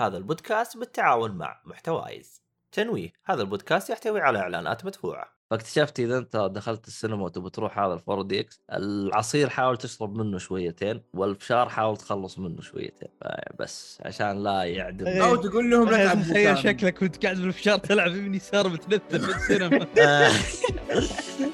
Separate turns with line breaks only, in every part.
هذا البودكاست بالتعاون مع محتوايز تنويه هذا البودكاست يحتوي على إعلانات مدفوعة
فاكتشفت إذا أنت دخلت السينما وتبي تروح هذا ال 4DX العصير حاول تشرب منه شويتين والفشار حاول تخلص منه شويتين بس عشان لا يعدم.
أو تقول لهم لا
تخيل. شكلك كنت قاعد بالفشار تلعب يمين يسار بتنثر في السينما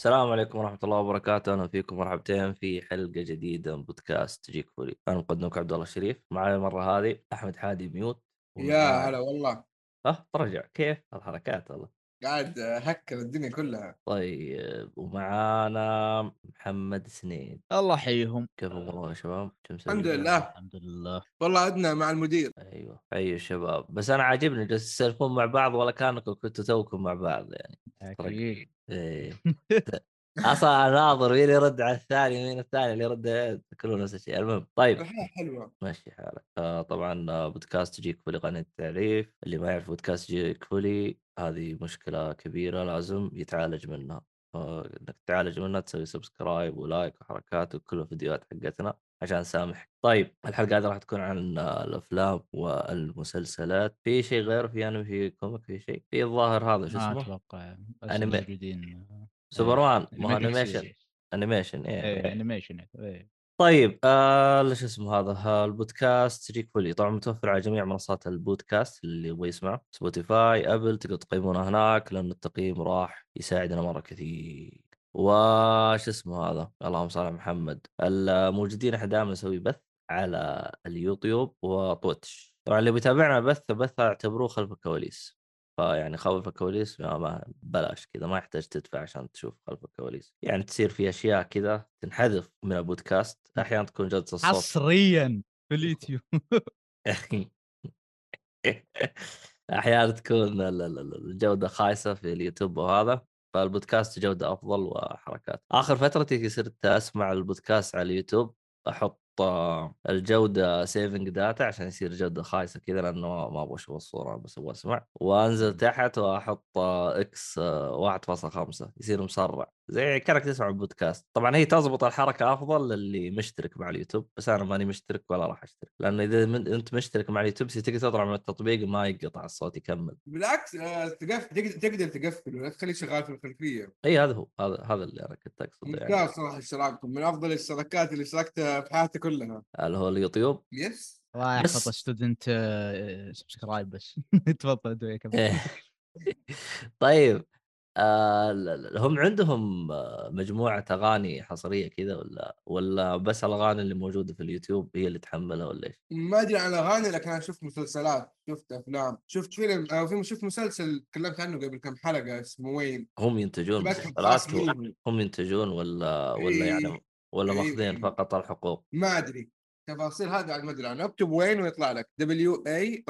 السلام عليكم ورحمة الله وبركاته، أهلا فيكم مرحبتين في حلقة جديدة من بودكاست تجيك فولي، أنا مقدمك عبد الله الشريف، معي المرة هذه أحمد حادي ميوت.
يا هلا والله.
آه ترجع. كيف الحركات والله؟
قاعد هكر الدنيا كلها.
طيب. ومعانا محمد سنين.
الله يحييهم.
كيف امورنا يا شباب؟
الحمد لله.
الحمد لله.
والله عدنا مع المدير.
أيوه. أيوه شباب. بس أنا عاجبني جالس تسولفون مع بعض ولا كأنكم كنتوا توكم مع بعض يعني.
أكيد.
إيه. أصلا اناظر مين يرد على الثاني مين الثاني اللي يرد كلهم نفس الشيء. المهم طيب.
الحياة حلوة
ماشي حالك. آه طبعا آه، بودكاست تجيك فولي قناة التعريف. اللي ما يعرف بودكاست تجيك فولي هذه مشكلة كبيرة لازم يتعالج منها. آه، إنك تعالج منها تسوي subscribe و like وحركات وكل الفيديوهات حقتنا. عشان سامح طيب الحلقة هذه راح تكون عن الأفلام والمسلسلات. في شيء غير؟ في أنمي في comic في شيء؟ في الظاهر هذا شو اسمه؟
أتوقع.
أنمي.
موجودين
سوبرمان
إيه،
ما
animation.
animation
إيه
إيه
animation إيه
طيب آه شو اسمه هذا؟ البودكاست تجيك فولي طبعا متوفر على جميع منصات البودكاست اللي يبغى يسمع Spotify Apple تقدر تقيمونه هناك لأن التقييم راح يساعدنا مرة كثير. وش اسمه هذا؟ اللهم صل على محمد. الموجودين إحنا دائما نسوي بث على اليوتيوب و Twitch. طبعا اللي بيتابعنا بث بث اعتبروه خلف الكواليس. فيعني خلف الكواليس ما ما بلاش كذا ما يحتاج تدفع عشان تشوف خلف الكواليس. يعني تصير في أشياء كذا تنحذف من البودكاست. أحيانا تكون جوده الصوت.
حصريا في اليوتيوب.
أحيانا تكون ال- ال- ال- الجودة خايسة في اليوتيوب وهذا. فالبودكاست جودة أفضل وحركات. آخر فترتي صرت أسمع البودكاست على اليوتيوب أحط آه، الجودة saving data عشان يصير جودة خايسة كذا لأنه ما أبغى أشوف الصورة بس أبغى أسمع. وأنزل تحت وأحط آه، x آه، 1.5 يصير مسرع. زي كأنك تسمع البودكاست. طبعا هي تضبط الحركة أفضل للي مشترك مع اليوتيوب بس أنا ماني مشترك ولا راح أشترك. لأنه إذا من أنت مشترك مع اليوتيوب تقدر تطلع من التطبيق ما يقطع الصوت يكمل.
بالعكس آه، تقف تقدر تقدر تقفل ولا تخليه شغال في الخلفية.
إي هذا هو هذا هذا اللي أنا كنت أقصده يعني.
ممتاز صراحة اشتراككم من أفضل الاشتراكات اللي اشتركتها في حياتي كلها.
اللي هو اليوتيوب.
yes.
الله
بس-
يحفظ student subscribe بس. تفضل دوي كمل
إيه. طيب آه هم عندهم آه، مجموعة أغاني حصرية كذا ولا ولا بس الأغاني اللي موجودة في اليوتيوب هي اللي تحملها ولا إيش؟
ما أدري عن اغاني لكن أنا شفت مسلسلات شفت أفلام شفت فيلم أو في شفت مسلسل تكلمت عنه قبل كم حلقة اسمه Wayne
هم ينتجون مسلسلات. هم ينتجون ولا ولا يعني
إيه.
ولا
إيه.
ماخذين فقط الحقوق؟
ما أدري تفاصيل هذا ما أدري عنه أكتب وين ويطلع لك دبليو اي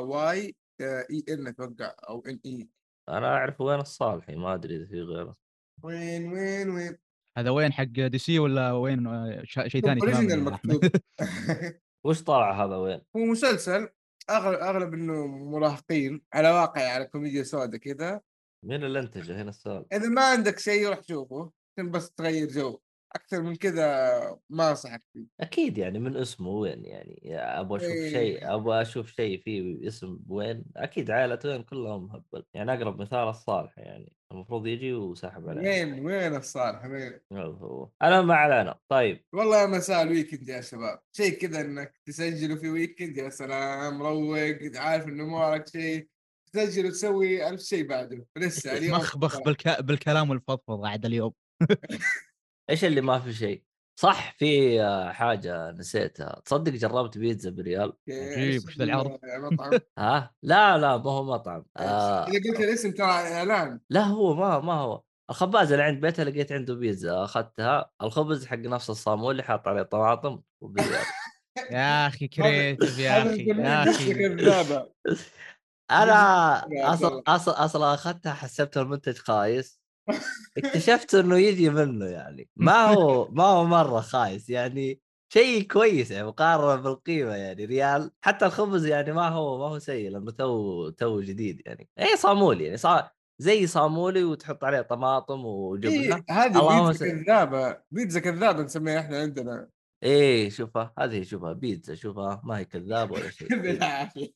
واي اي ان أتوقع أو N E
أنا أعرف Wayne الصالحي ما أدري إذا في غيره
Wayne Wayne Wayne
هذا وين حق دي سي ولا وين آه، ش- شيء ثاني original يا
مكتوب؟
وش طلع هذا Wayne؟
هو مسلسل اغلب أغلب إنه مراهقين على واقع على كوميديا سوداء كذا
مين اللي انتجه هنا السؤال؟
إذا ما عندك شيء روح شوفه عشان بس تغير جو أكثر من كذا ما أنصحك فيه.
أكيد يعني من اسمه Wayne يعني أبغى أشوف
إيه.
شيء أبغى أشوف شيء فيه اسم Wayne أكيد عائلة Wayne كلهم هبل يعني أقرب مثال الصالح يعني المفروض يجي وسحب عليه
وين Wayne الصالح؟ وين
هو أنا ما علينا. طيب.
والله مساء ال weekend يا شباب. شيء كذا إنك تسجلوا في weekend يا سلام مروق عارف إنه ما وراك شيء تسجل وتسوي ألف شيء بعده. لسه اليوم
مخبخ بالك... بالكلام والفضفض عاد اليوم.
إيش اللي ما في شيء؟ صح في حاجة نسيتها. تصدق جربت بيتزا بريال؟
عجيب، وش ذا العرض؟
ها؟ لا لا ما هو مطعم. آه.
إذا قلت الاسم ترى إعلان.
لا هو ما ما هو. الخباز اللي عند بيته لقيت عنده بيتزا. أخذتها. الخبز حق نفس الصامول اللي حاط عليه طماطم وبريال
يا أخي creative يا
أخي
يا
أخي.
أنا
أصلا
أصلا أصلا أخذتها حسبتها المنتج خايس. اكتشفت إنه يجي منه يعني. ما هو ما هو مرة خايس يعني. شيء كويس يعني مقارنة بالقيمة يعني. ريال حتى الخبز يعني ما هو ما هو سيء لأنه تو تو جديد يعني. اي صامولي يعني صا زي صامولي وتحط عليه طماطم وجبنة.
إيه، هذه بيتزا كذابة بيتزا كذابة نسميها إحنا عندنا.
إيه شوفها هذه شوفها بيتزا شوفها ما هي كذاب ولا شيء.
بالعافية.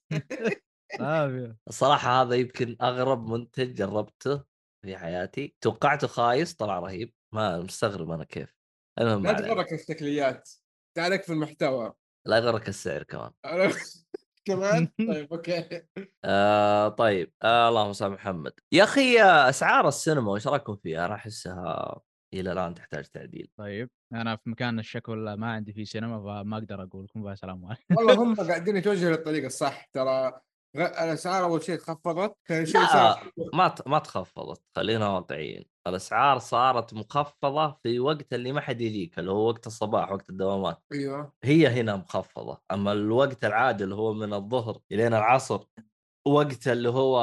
الصراحة هذا يمكن أغرب منتج جربته. في حياتي. توقعته خايس طلع رهيب. ما مستغرب أنا كيف. المهم
لا. تغرك الشكليات. تعالك في المحتوى.
لا يغرك السعر كمان.
كمان؟ طيب أوكي.
آه طيب. آه اللهم صل على محمد. يا أخي آه، أسعار السينما وش رأيكم فيها؟ أنا أحسها إلى الآن تحتاج تعديل.
طيب أنا في مكان الشكل ما عندي فيه سينما فما أقدر أقول. لكم سلام عليكم.
والله هم قاعدين يتوجهوا للطريقه الصح. ترى الاسعار أول شيء تخفضت ثاني شيء صار
ما ما تخفضت خلينا واقعيين. الاسعار صارت مخفضة في وقت اللي ما حد يجيك اللي هو وقت الصباح وقت الدوامات.
أيوه.
هي هنا مخفضة أما الوقت العادي اللي هو من الظهر الين العصر وقت اللي هو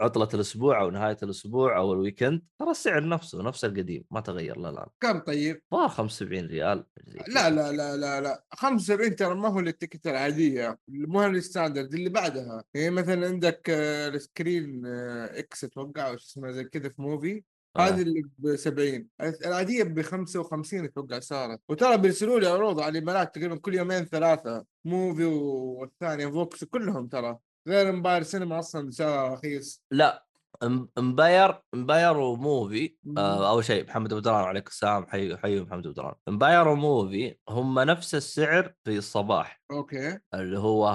عطلة الأسبوع أو نهاية الأسبوع أو ال weekend ترى السعر نفسه نفس القديم ما تغير لا لا
كم طيب؟
ظهر 75 ريال.
لا لا لا لا لا 75 ترى ما هو ال ticket العادية مو ال standard اللي بعدها يعني مثلا عندك آه، ال screen آه، X أتوقع أو شو اسمه زي كذا في Muvi
آه.
هذه اللي ب 70 العادية ب 55 أتوقع صارت وترى بيرسلوا لي عروض على الإيميلات تقريبا كل يومين ثلاثة Muvi والثانية VOX كلهم ترى غير Empire Cinema أصلا سعرها رخيص.
لا إم- Empire Empire و
Muvi.
آه أول شيء محمد أبو دران عليك السلام حي حي محمد أبو دران. Empire و Muvi هم نفس السعر في الصباح.
أوكي.
اللي هو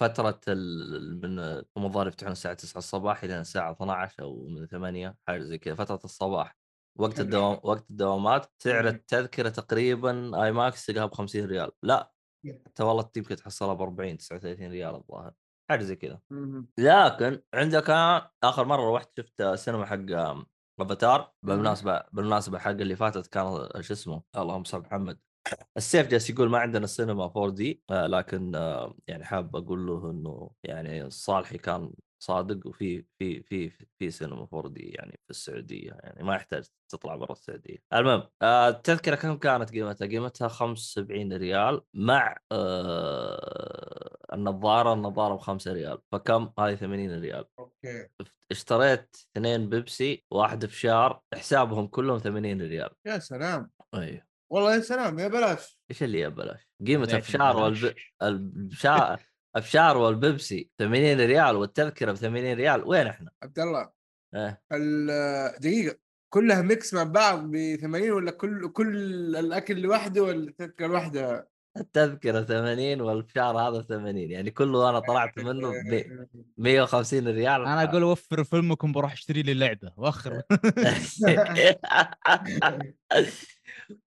فترة ال- من الظاهر يفتحون الساعة 9 الصباح إلى الساعة 12 أو من 8 حاجة زي كذا فترة الصباح. وقت. الدوام وقت الدوامات سعر. التذكرة تقريبا IMAX تلقاها ب 50 ريال. لا حتى والله يمكن تحصلها ب 40 39 ريال الظاهر. حاجة زي كذا. لكن عندك آخر مرة رحت شفت السينما حق أفاتار بالمناسبة بالمناسبة حق اللي فاتت كان شو اسمه اللهم صل محمد السيف جالس يقول ما عندنا سينما 4D آه لكن آه يعني حاب أقول له إنه يعني صالحي كان صادق وفي في في في سينما 4D يعني في السعودية يعني ما يحتاج تطلع برا السعودية. المهم آه التذكرة كم كانت قيمتها؟ قيمتها 75 ريال مع آه النظارة النظارة ب 5 ريال فكم؟ هذه 80 ريال.
أوكي
اشتريت اثنين بيبسي واحد فشار حسابهم كلهم 80 ريال.
يا سلام
أيوه
والله يا سلام يا بلاش
إيش اللي يا بلاش؟ قيمة
ذاك
افشار. والب... البشا... افشار والبيبسي 80 ريال والتذكرة ب 80 ريال وين إحنا؟
عبد الله. ال- دقيقة كلها mix مع بعض ب 80 ولا كل كل الأكل لوحده ولا التذكرة لوحدها؟
التذكرة 80 والفشار هذا 80 يعني كله أنا طلعت منه ب 150 ريال
أنا أقول وفر فيلمكم بروح أشتري لي لعبة وأخر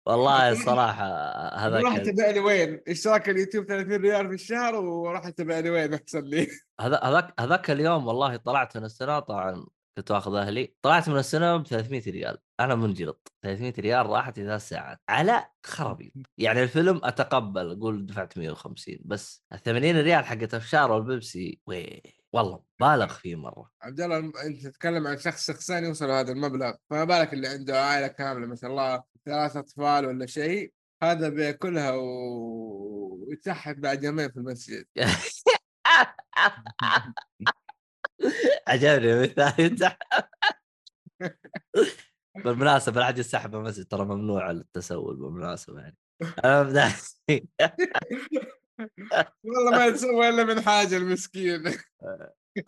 والله الصراحة
راح
هذاك
تبيع لي وين؟ اشتراك اليوتيوب 30 ريال في الشهر وراح تبيع لي وين احسن لي؟
هذا- هذاك هذاك اليوم والله طلعت من السينما طبعا كنت واخذ أهلي طلعت من السينما ب 300 ريال أنا منجلط 300 ريال راحت ثلاث ساعات على خرابيط. يعني الفيلم أتقبل أقول دفعت 150 بس ال 80 ريال حقت أفشار والبيبسي وي والله بالغ فيه مرة.
عبد الله أنت تتكلم عن شخص شخصين يوصلوا هذا المبلغ فما بالك اللي عنده عائلة كاملة ما شاء الله ثلاث أطفال ولا شيء هذا بياكلها و... ويتسحب بعد يومين في المسجد.
عجبني المثال بالمناسبة لا حد يسحب المسجد ترى ممنوع التسول بالمناسبة يعني. أنا
والله ما يتسوى إلا من حاجة المسكين.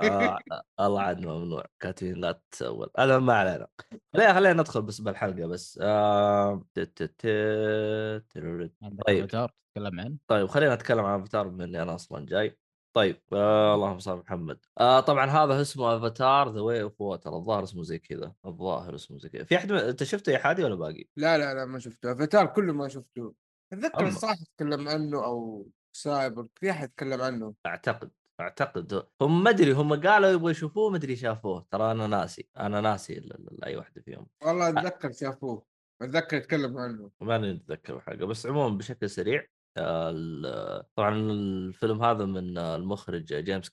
آه الله عاد ممنوع كاتبين لا تتسول. هذا ما علينا. خلينا خلينا ندخل بس بالحلقة بس. آه... ت- ت- ت- تررت.
عندك
طيب.
تتكلم عنه؟
طيب خلينا نتكلم عن أفاتار بما إني أنا أصلا جاي. طيب آه اللهم صل محمد. آه طبعا هذا اسمه Avatar The Way of Water الظاهر اسمه زي كذا الظاهر اسمه زي كذا. في أحد أنت شفته يا حادي ولا باقي؟
لا لا لا ما شفته. افاتار كله ما شفته.
أتذكر.
الصراحه تكلم عنه أو سايبر في أحد تكلم عنه.
أعتقد أعتقد. هم ما أدري هم قالوا يبغوا يشوفوه ما أدري شافوه. ترى أنا ناسي أنا ناسي ال- ال- أي واحدة فيهم.
والله أتذكر شافوه أتذكر يتكلم عنه.
ماني اتذكر حاجة بس عموما بشكل سريع طبعا الفيلم هذا من المخرج جيمس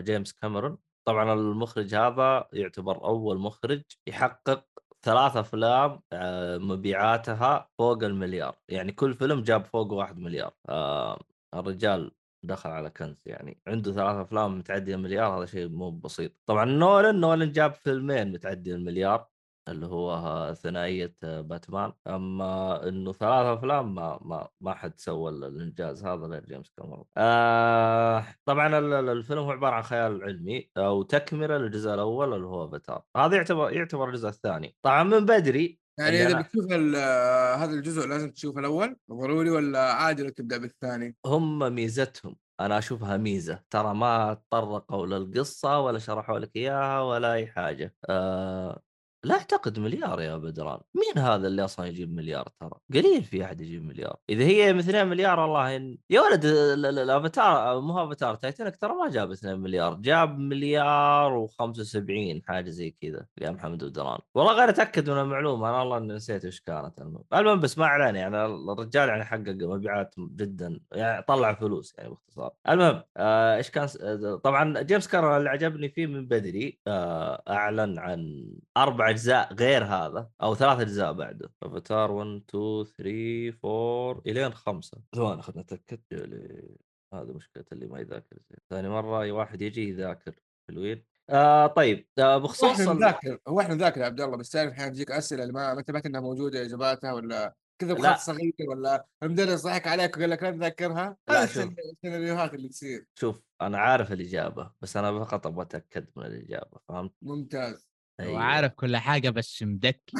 جيمس كاميرون. طبعا المخرج هذا يعتبر أول مخرج يحقق ثلاث أفلام آه، مبيعاتها فوق المليار. يعني كل فيلم جاب فوق واحد مليار. آه، الرجال دخل على كنز يعني. عنده ثلاث أفلام متعدية المليار هذا شيء مو بسيط. طبعا نولن نولن جاب فيلمين متعدي المليار. اللي هو ثنائية باتمان. أما إنه ثلاث أفلام ما ما ما حد سوى الإنجاز هذا غير جيمس كاميرون. آه طبعا ال- ال- الفيلم هو عبارة عن خيال علمي أو تكمله للجزء الأول اللي هو افاتار هذا يعتبر يعتبر الجزء الثاني. طبعا من بدري
يعني إذا
أنا-
بتشوف آه، هذا الجزء لازم تشوف الأول ضروري ولا عادي لو تبدأ بالثاني؟
هم ميزتهم. أنا أشوفها ميزة. ترى ما تطرقوا للقصة ولا شرحوا لك إياها ولا أي حاجة. آه لا أعتقد مليار يا بدران مين هذا اللي أصلا يجيب مليار ترى؟ قليل في أحد يجيب مليار. إذا هي ب 2 مليار والله إن... يا ولد ال- ال- الافاتار مو أفاتار تايتانيك ترى ما جاب 2 مليار. جاب مليار و75 حاجة زي كذا يا محمد بدران والله غير أتأكد من المعلومة أنا والله نسيت إيش كانت المهم. بس ما علينا يعني الرجال يعني حقق مبيعات جدا يعني طلع فلوس يعني باختصار. المهم آه، إيش كان آه، طبعا جيمس كارون اللي عجبني فيه من بدري آه، أعلن عن أربع أجزاء غير هذا أو ثلاث أجزاء بعده. افاتار 1 2 3 4 إلين خمسة. ثواني خلنا نتاكد اللي- هذه مشكلة اللي ما يذاكر زين. ثاني مرة اي واحد يجي يذاكر. حلوين. آه طيب آه
هو
بخصوص
إحنا
ال-
نذاكر هو إحنا نذاكر يا عبد الله بس تعرف أحيانا تجيك أسئلة اللي ما ما انتبهت إنها موجودة اجاباتها ولا كذا. بخط صغير ولا المدرس ضحك عليك وقال لك لا تذكرها
لا،
هذه السيناريوهات اللي تصير.
شوف أنا عارف الإجابة بس أنا فقط أبغى أتأكد من الإجابة فهمت؟
ممتاز.
أيوة.
عارف كل حاجة بس مدكي.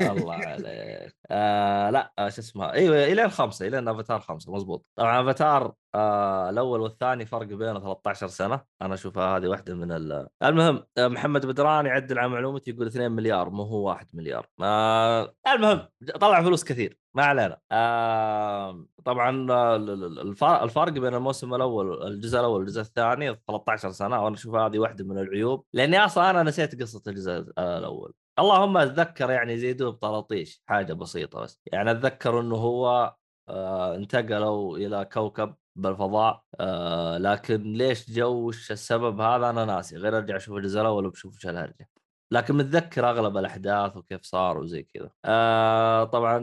الله عليك. آه لا آه شو اسمه أيوه الين خمسه الين افاتار خمسة مزبوط طبعا أفاتار آه الأول والثاني فرق بينه 13 سنة. أنا أشوفها هذه واحدة من ال... المهم آه محمد بدران يعدل على معلومتي يقول 2 مليار مو هو 1 مليار. آه المهم طلع فلوس كثير. ما علينا. آه طبعا ال- ال- الفرق بين الموسم الأول الجزء الأول والجزء الثاني 13 سنة. وأنا أشوف هذه واحدة من العيوب. لأني أصلا أنا نسيت قصة الجزء الأول. اللهم أتذكر يعني يزيدوه بطراطيش حاجة بسيطة بس. يعني أتذكر إنه هو آه انتقلوا إلى كوكب بالفضاء آه لكن ليش جو وش السبب هذا أنا ناسي. غير أرجع أشوف الجزء الأول وبشوف وش الهرجة. لكن متذكر أغلب الأحداث وكيف صار وزي كذا. آه طبعا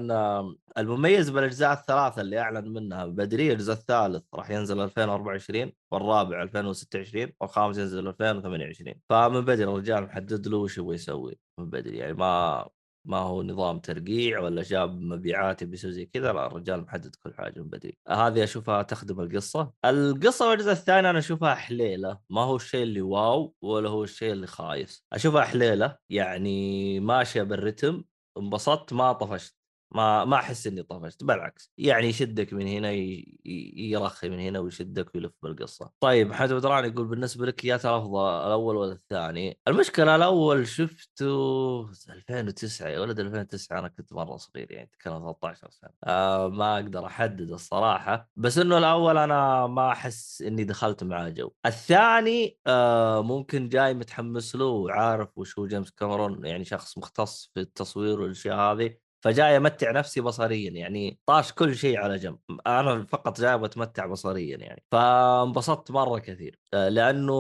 المميز بالأجزاء الثلاثة اللي أعلن منها بدري الجزء الثالث راح ينزل 2024 والرابع 2026 والخامس ينزل 2028 فمن بدري الرجال محدد له وش يبغى يسوي من بدري يعني ما ما هو نظام ترقيع ولا جاب مبيعات يبي يسوي زي كذا؟ لا الرجال محدد كل حاجة من بدري. هذه أشوفها تخدم القصة. القصة والجزء الثاني أنا أشوفها حليلة. ما هو الشيء اللي واو ولا هو الشيء اللي خايس. أشوفها حليلة يعني ماشية بالرتم انبسطت ما طفشت. ما ما أحس إني طفشت بالعكس يعني يشدك من هنا يرخي من هنا ويشدك ويلف بالقصة. طيب محمد بدران يقول بالنسبة لك يا ترى أفضل الأول ولا الثاني؟ المشكلة الأول شفته 2009 يا ولد 2009 أنا كنت مرة صغير يعني كان 13 سنة. آه ما أقدر أحدد الصراحة بس إنه الأول أنا ما أحس إني دخلت معاه جو. الثاني آه ممكن جاي متحمس له وعارف وش هو جيمس كاميرون يعني شخص مختص في التصوير والأشياء هذه. فجاي أمتع نفسي بصريا يعني طاش كل شيء على جنب. أنا فقط جاي بتمتع بصريا يعني. فانبسطت مرة كثير. آه، لأنه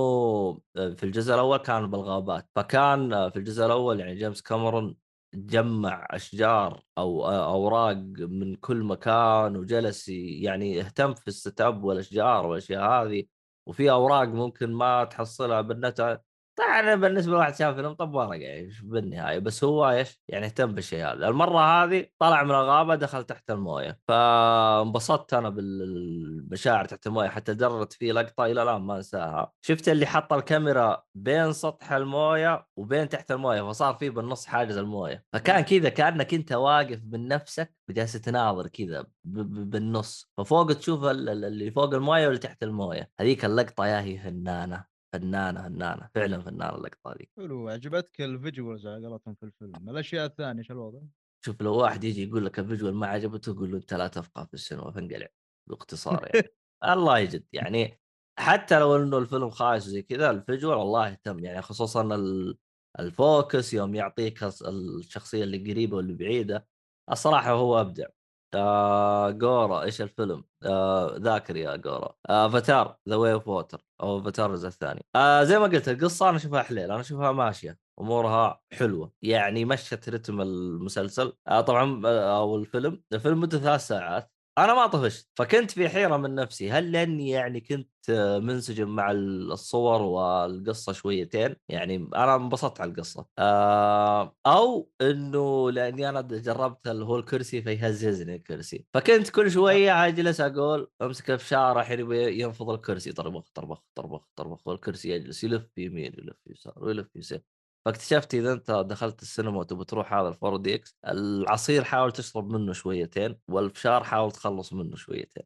آه، في الجزء الأول كان بالغابات. فكان آه، في الجزء الأول يعني جيمس كاميرون جمع أشجار أو أوراق من كل مكان وجلس يعني اهتم في الست اب والأشجار والأشياء هذه وفي أوراق ممكن ما تحصلها بالنت طبعا بالنسبة لواحد شاف فيلم طب ورقه يعني بالنهاية؟ بس هو إيش؟ يعني اهتم بالشيء هذا. المرة هذه طلع من الغابة دخل تحت الموية. فانبسطت أنا بالمشاعر تحت الموية حتى درت في لقطة إلى الآن ما أنساها. شفت اللي حط الكاميرا بين سطح الموية وبين تحت الموية فصار في بالنص حاجز الموية. فكان كذا كأنك أنت واقف من نفسك وجالس تناظر كذا بالنص. ففوق تشوف ال- ال- اللي فوق الموية واللي تحت الموية. هذيك اللقطة يا هي فنانه فنانة فنانة فعلا فنانة اللقطة هذيك
حلو عجبتك ال visuals على قولتهم في الفيلم. الأشياء الثانية شو الوضع؟
شوف لو واحد يجي يقول لك ال visual ما عجبته قول له أنت لا تفقه في السينما فانقلع باختصار يعني. الله يجد يعني حتى لو إنه الفيلم خايس وزي كذا ال visual الله يهتم. يعني خصوصا ال- ال focus يوم يعطيك الشخصية اللي قريبة واللي بعيدة الصراحة هو أبدع. آه جورا إيش الفيلم؟ آه ذاكر يا جورا. Avatar The Way of Water أو افاتار الجزء الثاني. آه زي ما قلت القصة أنا أشوفها حليل أنا أشوفها ماشية أمورها حلوة يعني مشت رتم المسلسل. آه طبعا آه، أو الفيلم. الفيلم مدته ثلاث ساعات. أنا ما طفشت فكنت في حيرة من نفسي هل لأني يعني كنت آه، منسجم مع الصور والقصة شويتين؟ يعني أنا انبسطت على القصة. آه، أو إنه لأني أنا جربت اللي هو الكرسي فيهززني الكرسي. فكنت كل شوية أجلس أقول أمسك الفشار الحين يبي ينفض الكرسي طربخ طربخ طربخ طربخ والكرسي يجلس يلف يمين يلف يسار ويلف يسار فاكتشفت إذا أنت دخلت السينما وتبي تروح هذا ال 4DX العصير حاول تشرب منه شويتين والفشار حاول تخلص منه شويتين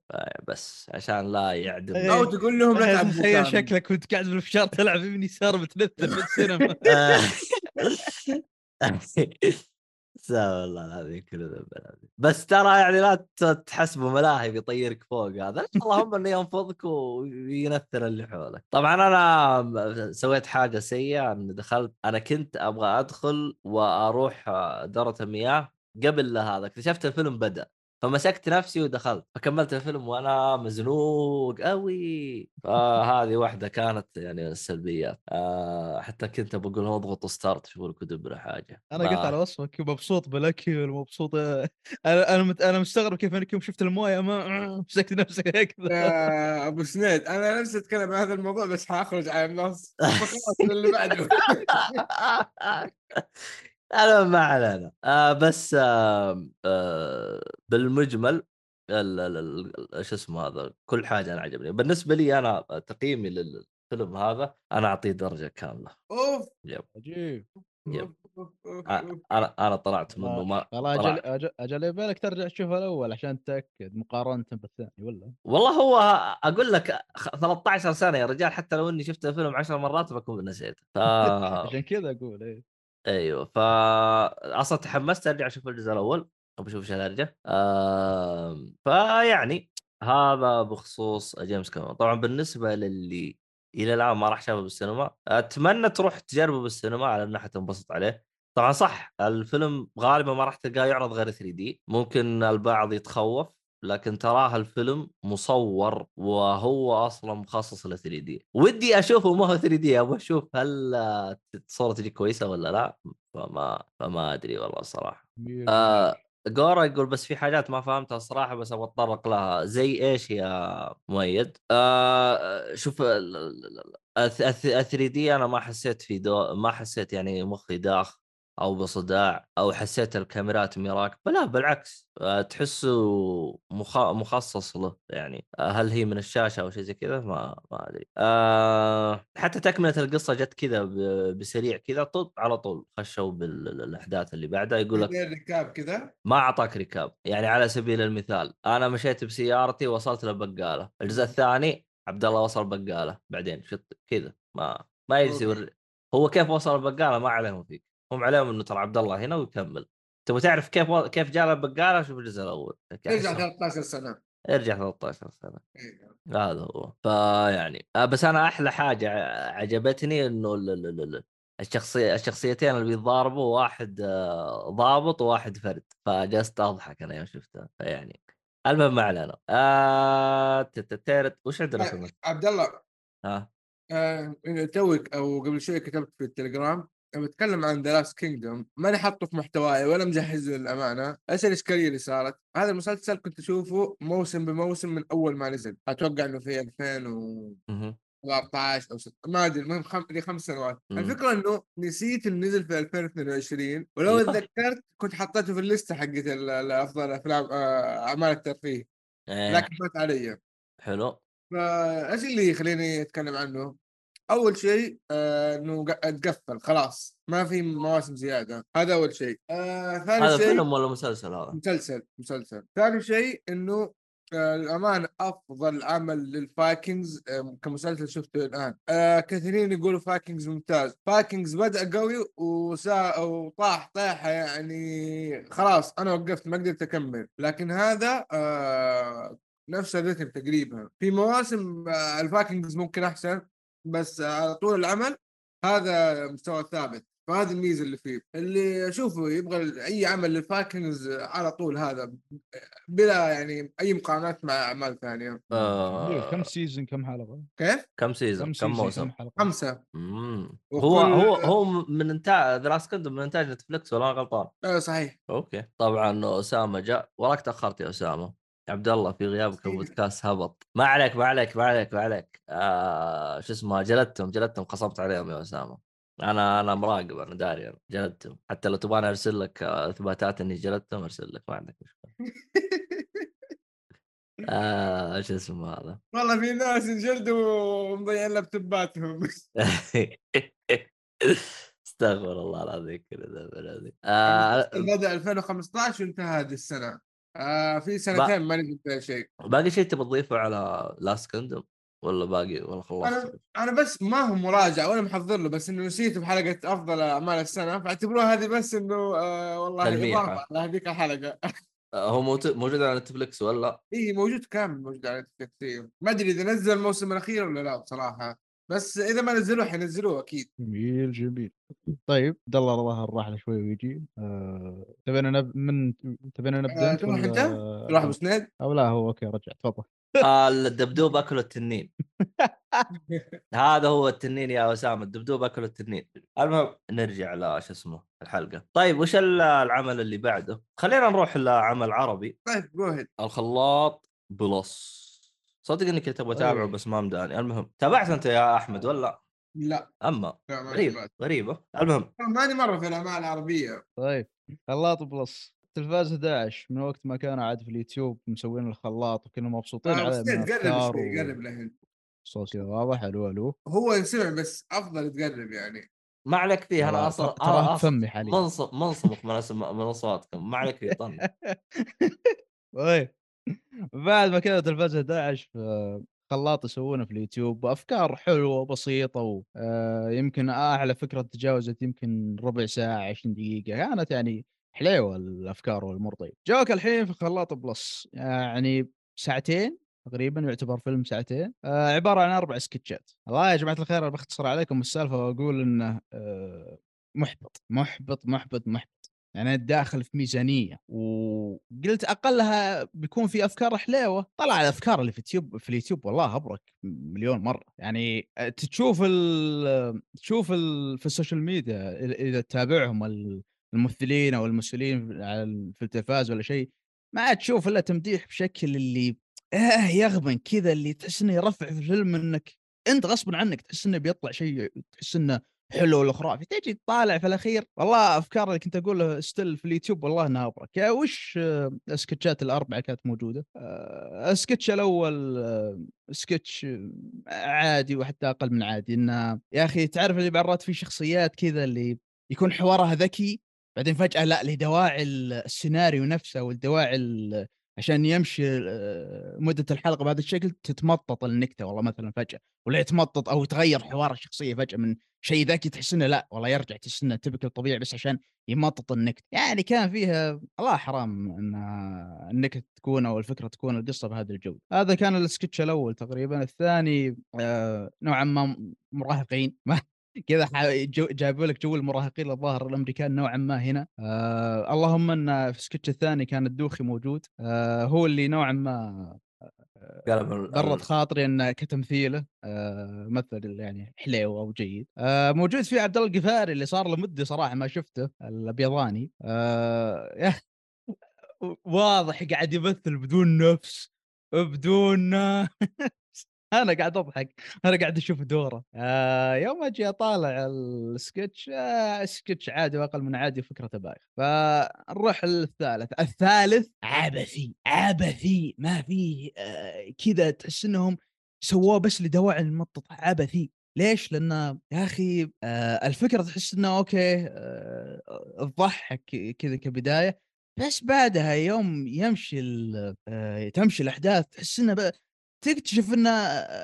بس عشان لا يعدم
إيه.
أو تقول لهم لا
تخيل. شكلك وأنت قاعد بالفشار تلعب يمين يسار بتنثر في السينما
لا والله العظيم كله. بس ترى يعني لا ت- تحسبه ملاهي بيطيرك فوق هذا. اللهم إنه ينفضك وينثر اللي حولك. طبعا أنا سويت حاجة سيئة اني دخلت أنا كنت أبغى أدخل وأروح دورة المياه. قبل هذا اكتشفت الفيلم بدأ. فمسكت نفسي ودخلت فكملت الفيلم وأنا مزنوق قوي فهذه واحدة كانت يعني السلبيات. آه حتى كنت بقول لهم اضغطوا ستارت شوفوا لكم دبره حاجة.
أنا
ما-
قلت على وصفك مبسوط بالأكل مبسوط أنا أنا مت... أنا مستغرب كيف انك يوم شفت الموية ما مسكت نفسك هكذا
يا أبو سنيد أنا نفسي أتكلم عن هذا الموضوع بس حأخرج على النص. اللي بعده.
أنا ما علينا. آه بس آه آه بالمجمل ال- ال- ال- إيش اسمه هذا كل حاجة أنا عجبني. بالنسبة لي أنا تقييمي للفيلم هذا أنا أعطيه درجة كاملة.
أوف!
يب.
عجيب.
يب. أنا أنا طلعت منه ما
والله أجل. أجل يبالك ترجع تشوفها الأول عشان تتأكد مقارنة بالثاني ولا؟
والله هو أقول لك خ- 13 سنه يا رجال حتى لو إني شفت الفيلم 10 مرات بكون نسيته. ف
عشان كذا أقول إيه.
أيوه ف أصلا تحمست أرجع أشوف الجزء الأول ابى أشوف إيش الهرجه آم، فيعني هذا بخصوص جيمس كاميرون. طبعا بالنسبة للي إلى الآن ما راح شافه بالسينما أتمنى تروح تجربه بالسينما على انها حتنبسط عليه. طبعا صح الفيلم غالبا ما راح تلقاه يعرض غير 3 دي ممكن البعض يتخوف. لكن تراه الفيلم مصور وهو أصلا مخصص ل 3 دي ودي اشوفه ما هو 3 دي أبغى أشوف هل آه، الصورة تجي كويسه ولا لا فما فما ادري والله الصراحه آه جورا يقول بس في حاجات ما فهمتها الصراحه بس أبغى اتطرق لها زي إيش يا مؤيد؟ آه شوف ال 3 دي أنا ما حسيت في دو ما حسيت يعني مخي داخ أو بصداع أو حسيت الكاميرات مراكبه لا بالعكس آه، تحسه مخ... مخصص له يعني. آه، هل هي من الشاشة أو شيء زي كذا؟ ما ما أدري. آه حتى تكملة القصة جت كذا ب... بسريع كذا طب على طول خشوا بالأحداث اللي بعدها يقول لك
ركاب كذا؟
ما أعطاك ركاب. يعني على سبيل المثال أنا مشيت بسيارتي وصلت للبقاله الجزء الثاني عبد الله وصل بقالة بعدين شت كذا ما ما يجلس هو كيف وصل البقاله ما عليهم فيك. هم عليهم إنه ترى عبد الله هنا ويكمل. تبغى تعرف كيف و... كيف جاء البقالة؟ شوف الجزء الأول.
ترجع 13 سنة.
ارجع 13 سنة.
إيه.
هذا هو. فيعني آه، بس أنا أحلى حاجة عجبتني إنه ال- ال- ال- ال- الشخصيه الشخصيتين اللي بيتضاربوا واحد آه، ضابط وواحد فرد. فجلست أضحك أنا يوم شفته. فيعني المهم ما علينا. آه وش عندنا المس-
عبد الله.
ها؟
آه، توك أو قبل شوي كتبت في التليجرام بتكلم عن The Last Kingdom ماني حاطه في محتواي ولا مجهز للأمانة إيش الاشكاليه اللي صارت؟ هذا المسلسل كنت أشوفه موسم بموسم من أول ما نزل أتوقع إنه في 2017
مهم.
أو 6 ما أدري المهم خم... لي خمس سنوات
مم.
الفكرة إنه نسيت إنه نزل في 2022 ولو
أيوة.
تذكرت كنت حطيته في الليستة حقت أفضل أفلام آه، أعمال الترفيه
إيه
لكن فات علي
حلو
فايش اللي يخليني أتكلم عنه؟ أول شيء آه إنه أتقفل خلاص ما في مواسم زيادة هذا أول شيء. آه ثاني
هذا
شيء
فيلم ولا مسلسل هذا؟
مسلسل مسلسل. ثاني شيء إنه آه الأمانة أفضل عمل لل Vikings آه كمسلسل شفته الآن. آه كثيرين يقولوا Vikings ممتاز. Vikings بدأ قوي وسا وطاح طيحة يعني خلاص أنا وقفت ما قدرت أكمل. لكن هذا آه نفس الريتم تقريبا. في مواسم آه ال Vikings ممكن أحسن. بس على طول العمل هذا مستوى ثابت. فهذه الميزة اللي فيه. اللي أشوفه يبغى أي عمل لل Vikings على طول هذا بلا يعني أي مقارنات مع أعمال ثانية.
آه
كم season كم حلقة؟
كيف؟
كم season كم موسم؟
خمسة.
هو هو هو من إنتاج The Last من إنتاج Netflix ولا غلطان؟
أيوه صحيح.
okay. طبعا اسامه جاء. وراك تأخرت يا اسامه عبد الله في غيابك
إيه.
البودكاست هبط. ما عليك ما عليك ما عليك ما عليك. آه شو اسمه جلدتهم جلدتهم خصمت عليهم يا أسامة. أنا أنا مراقب أنا داري أنا جلدتهم. حتى لو تبغاني أرسل لك آه، إثباتات إني جلدتهم أرسل لك ما عندك مشكلة. آه شو اسمه هذا؟
والله في ناس انجلدوا ومضيعين لابتوباتهم.
استغفر الله العظيم كذا. آه
بدأ 2015 وانتهى هذه السنة. آه في سنتين ما نزل فيها شيء
باقي شيء تبي تضيفه على Last Kingdom ولا باقي ولا خلصت؟
أنا أنا بس ما هو مراجعة ولا محضر له بس إنه نسيته بحلقة أفضل أعمال السنة فاعتبروها هذه بس إنه آه والله. إضافة على هذيك الحلقة
آه، هو موجود على Netflix ولا؟
اي موجود كامل موجود على Netflix إيه. ما أدري إذا نزل الموسم الأخير ولا لا بصراحة بس إذا ما نزلوه حينزلوه أكيد.
جميل جميل. طيب عبد الله ظهر راح له شوي ويجي. آه، تبينا نب... من تبينا نبدأ
آه،
انت
تروح
ولا-
أنت؟ روح أبو سنيد؟
أو لا هو okay رجع تفضل.
آه الدبدوب اكل التنين. هذا هو التنين يا أسامة الدبدوب اكل التنين. المهم نرجع ل شو اسمه الحلقة. طيب وش ال- العمل اللي بعده؟ خلينا نروح لعمل عربي.
طيب go ahead
الخلاط plus صدق اني كنت أبغى اتابعه
أي.
بس ما مداني. المهم تابعت أنت يا أحمد ولا؟
لا.
أما.
لا
غريب
تابعت.
غريبه المهم.
ماني مرة في الأعمال العربية.
طيب خلاط plus تلفاز 11 من وقت ما كانوا عاد في اليوتيوب مسوين الخلاط وكنا مبسوطين
آه،
عليه
بس
من
تقرب
افكار
شوي قرب له
صوت واضح ألو ألو.
هو ينسمع بس أفضل تقرب يعني.
ما عليك فيه
أنا
أصلا
ترى- فمي حاليا.
منصب منصبك من أصواتكم. ما عليك فيه طن.
طيب. بعد ما كذا تلفاز 11 في خلاط يسوونه في اليوتيوب وأفكار حلوة وبسيطة ويمكن أعلى فكرة تجاوزت يمكن ربع ساعة 20 دقيقة كانت يعني حليوة الأفكار والامور طيب جوك الحين في خلاط بلس يعني ساعتين تقريبا يعتبر فيلم ساعتين آه عبارة عن أربع سكتشات. والله يا جماعة الخير أنا بختصر عليكم السالفة وأقول إنه آه محبط محبط محبط محبط. يعني داخل في ميزانية وقلت أقلها بيكون في أفكار حليوة طلع الأفكار اللي في اليوتيوب في اليوتيوب والله أبرك مليون مرة. يعني تشوف ال تشوف ال في ال social media إذا تتابعهم ال- الممثلين أو المسؤولين في التلفاز ولا شيء ما تشوف إلا تمديح بشكل اللي آه يغبن كذا اللي تحس إنه يرفع في الفيلم إنك أنت غصبا عنك تحس إنه بيطلع شيء تحس إنه حلو ولا خرافي تجي تطالع في الأخير والله أفكار اللي كنت أقولها ستيل في اليوتيوب والله إنها أبرك. يا وش آه، السكتشات الأربعة كانت موجودة؟ آه، السكتش الأول آه، سكتش عادي وحتى أقل من عادي. إنه يا أخي تعرف اللي بعرات في شخصيات كذا اللي يكون حوارها ذكي بعدين فجأة لا لدواعي السيناريو نفسه والدواعي ال- عشان يمشي آه، مدة الحلقة بهذا الشكل تتمطط النكتة والله مثلا فجأة ولا يتمطط أو يتغير حوار الشخصية فجأة من شيء ذكي تحس إنه لا والله يرجع تحس إنه تبكي طبيعي بس عشان يمطط النكتة. يعني كان فيها الله حرام إن النكتة تكون أو الفكرة تكون القصة بهذا الجو هذا كان السكتش الأول تقريبا. الثاني آه نوعا ما مراهقين. ما كذا جابوا لك جو المراهقين الظاهر الأمريكان نوعا ما هنا. آه اللهم إن في السكتش الثاني كان الدوخي موجود. آه هو اللي نوعا ما برد
ال-
خاطري انه كتمثيله آه مثل يعني حليو أو جيد. آه موجود في عبد الله القفاري اللي صار له مده صراحة ما شفته الأبيضاني. آه واضح قاعد يمثل بدون نفس بدون. أنا قاعد أضحك. أنا قاعد أشوف دوره. آه يوم أجي أطالع السكتش آه سكتش عادي وأقل من عادي فكرته بايخ فنروح للثالث. الثالث عبثي عبثي. ما فيه آه كذا تحس إنهم سووه بس لدواعي المطط عبثي. ليش؟ لأن يا أخي آه الفكرة تحس إنه أوكي آه تضحك كذا كبداية. بس بعدها يوم يمشي آه تمشي الأحداث تحس إنه تكتشف إنه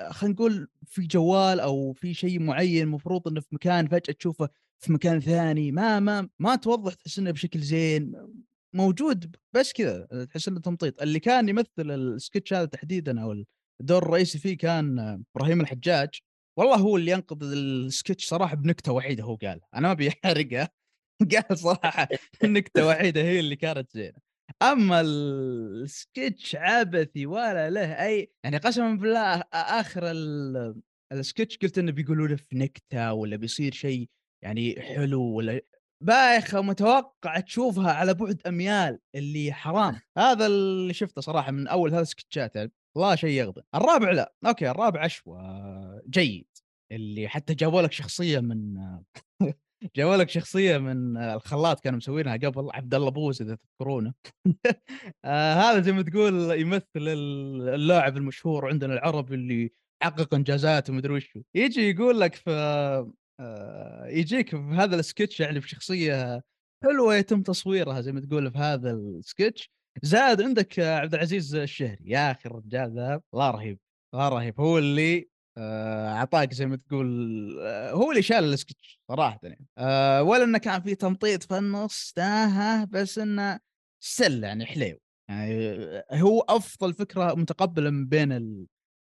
خلينا نقول في جوال أو في شيء معين المفروض إنه في مكان فجأة تشوفه في مكان ثاني ما ما ما توضح تحس إنه بشكل زين موجود بس كذا تحس إنه تمطيط. اللي كان يمثل السكتش هذا تحديدا أو الدور الرئيسي فيه كان إبراهيم الحجاج. والله هو اللي ينقذ السكتش صراحة بنكتة وحيدة هو قال أنا ما أبي أحرقها. قال صراحة نكته وحيدة هي اللي كانت زينة. أما السكتش عبثي ولا له أي يعني قسما بالله آخر ال- السكتش قلت إنه بيقولوا له في نكتة ولا بيصير شيء يعني حلو ولا بايخة متوقع تشوفها على بعد أميال اللي حرام. هذا اللي شفته صراحة من أول ثلاث سكتشات يعني والله شيء يغبن الرابع لا. okay الرابع عشوى جيد. اللي حتى جابوا لك شخصية من جابوا لك شخصية من الخلاط كانوا مسوينها قبل عبد الله بوز إذا تذكرونه. آه هذا زي ما تقول يمثل ال- اللاعب المشهور عندنا العربي اللي حقق إنجازات ومدري وشو. يجي يقول لك في آه يجيك في هذا السكتش يعني بشخصيه حلوة يتم تصويرها زي ما تقول في هذا السكتش. زاد عندك عبد العزيز الشهري. يا أخي الرجال ذا الله رهيب الله رهيب. هو اللي اعطاك زي ما تقول آه، هو اللي شال السكتش صراحة. يعني آه، ولا إنه كان في تمطيط في النص تاهه بس إنه سل يعني حليو. يعني آه، هو أفضل فكرة متقبلة من بين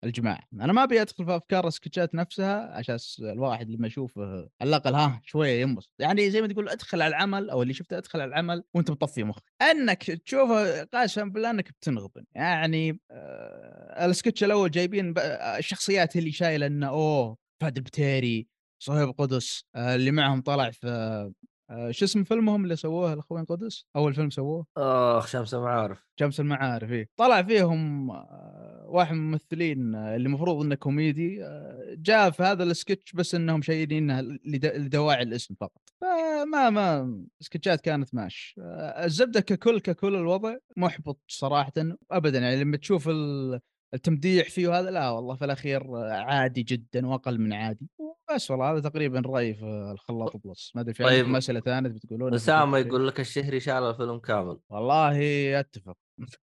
الجماعه أنا ما أبي أدخل في أفكار السكتشات نفسها عشان الواحد لما يشوفه على الأقل ها شوية ينبسط. يعني زي ما تقول ادخل على العمل أو اللي شفته ادخل على العمل وأنت مطفي مخك. أنك تشوفه قاسم بالله أنك بتنغبن. يعني آه السكتش الأول جايبين آه، الشخصيات اللي شايلة إنه أوه فهد البتيري صهيب قدس آه اللي معهم طلع في آه شو اسم فيلمهم اللي سووه؟ الأخوين قدس؟ أول فيلم سووه؟
آخ شمس معارف
شمس المعارف إيه. طلع فيهم آه، واحد من الممثلين آه، اللي المفروض إنه كوميدي آه، جاء في هذا السكتش بس إنهم شايلينها لد- لدواعي الاسم فقط. فما ما سكتشات كانت ماش. الزبدة ككل ككل الوضع محبط صراحة ابدا. يعني لما تشوف ال- التمديح فيه وهذا لا والله في الأخير عادي جدا وأقل من عادي. بس والله هذا تقريبا رأيي في الخلاط بلس ما أدري في
طيب،
اسئله ثانية بتقولون
أسامة يقول لك الشهري شال الفيلم كامل.
والله أتفق.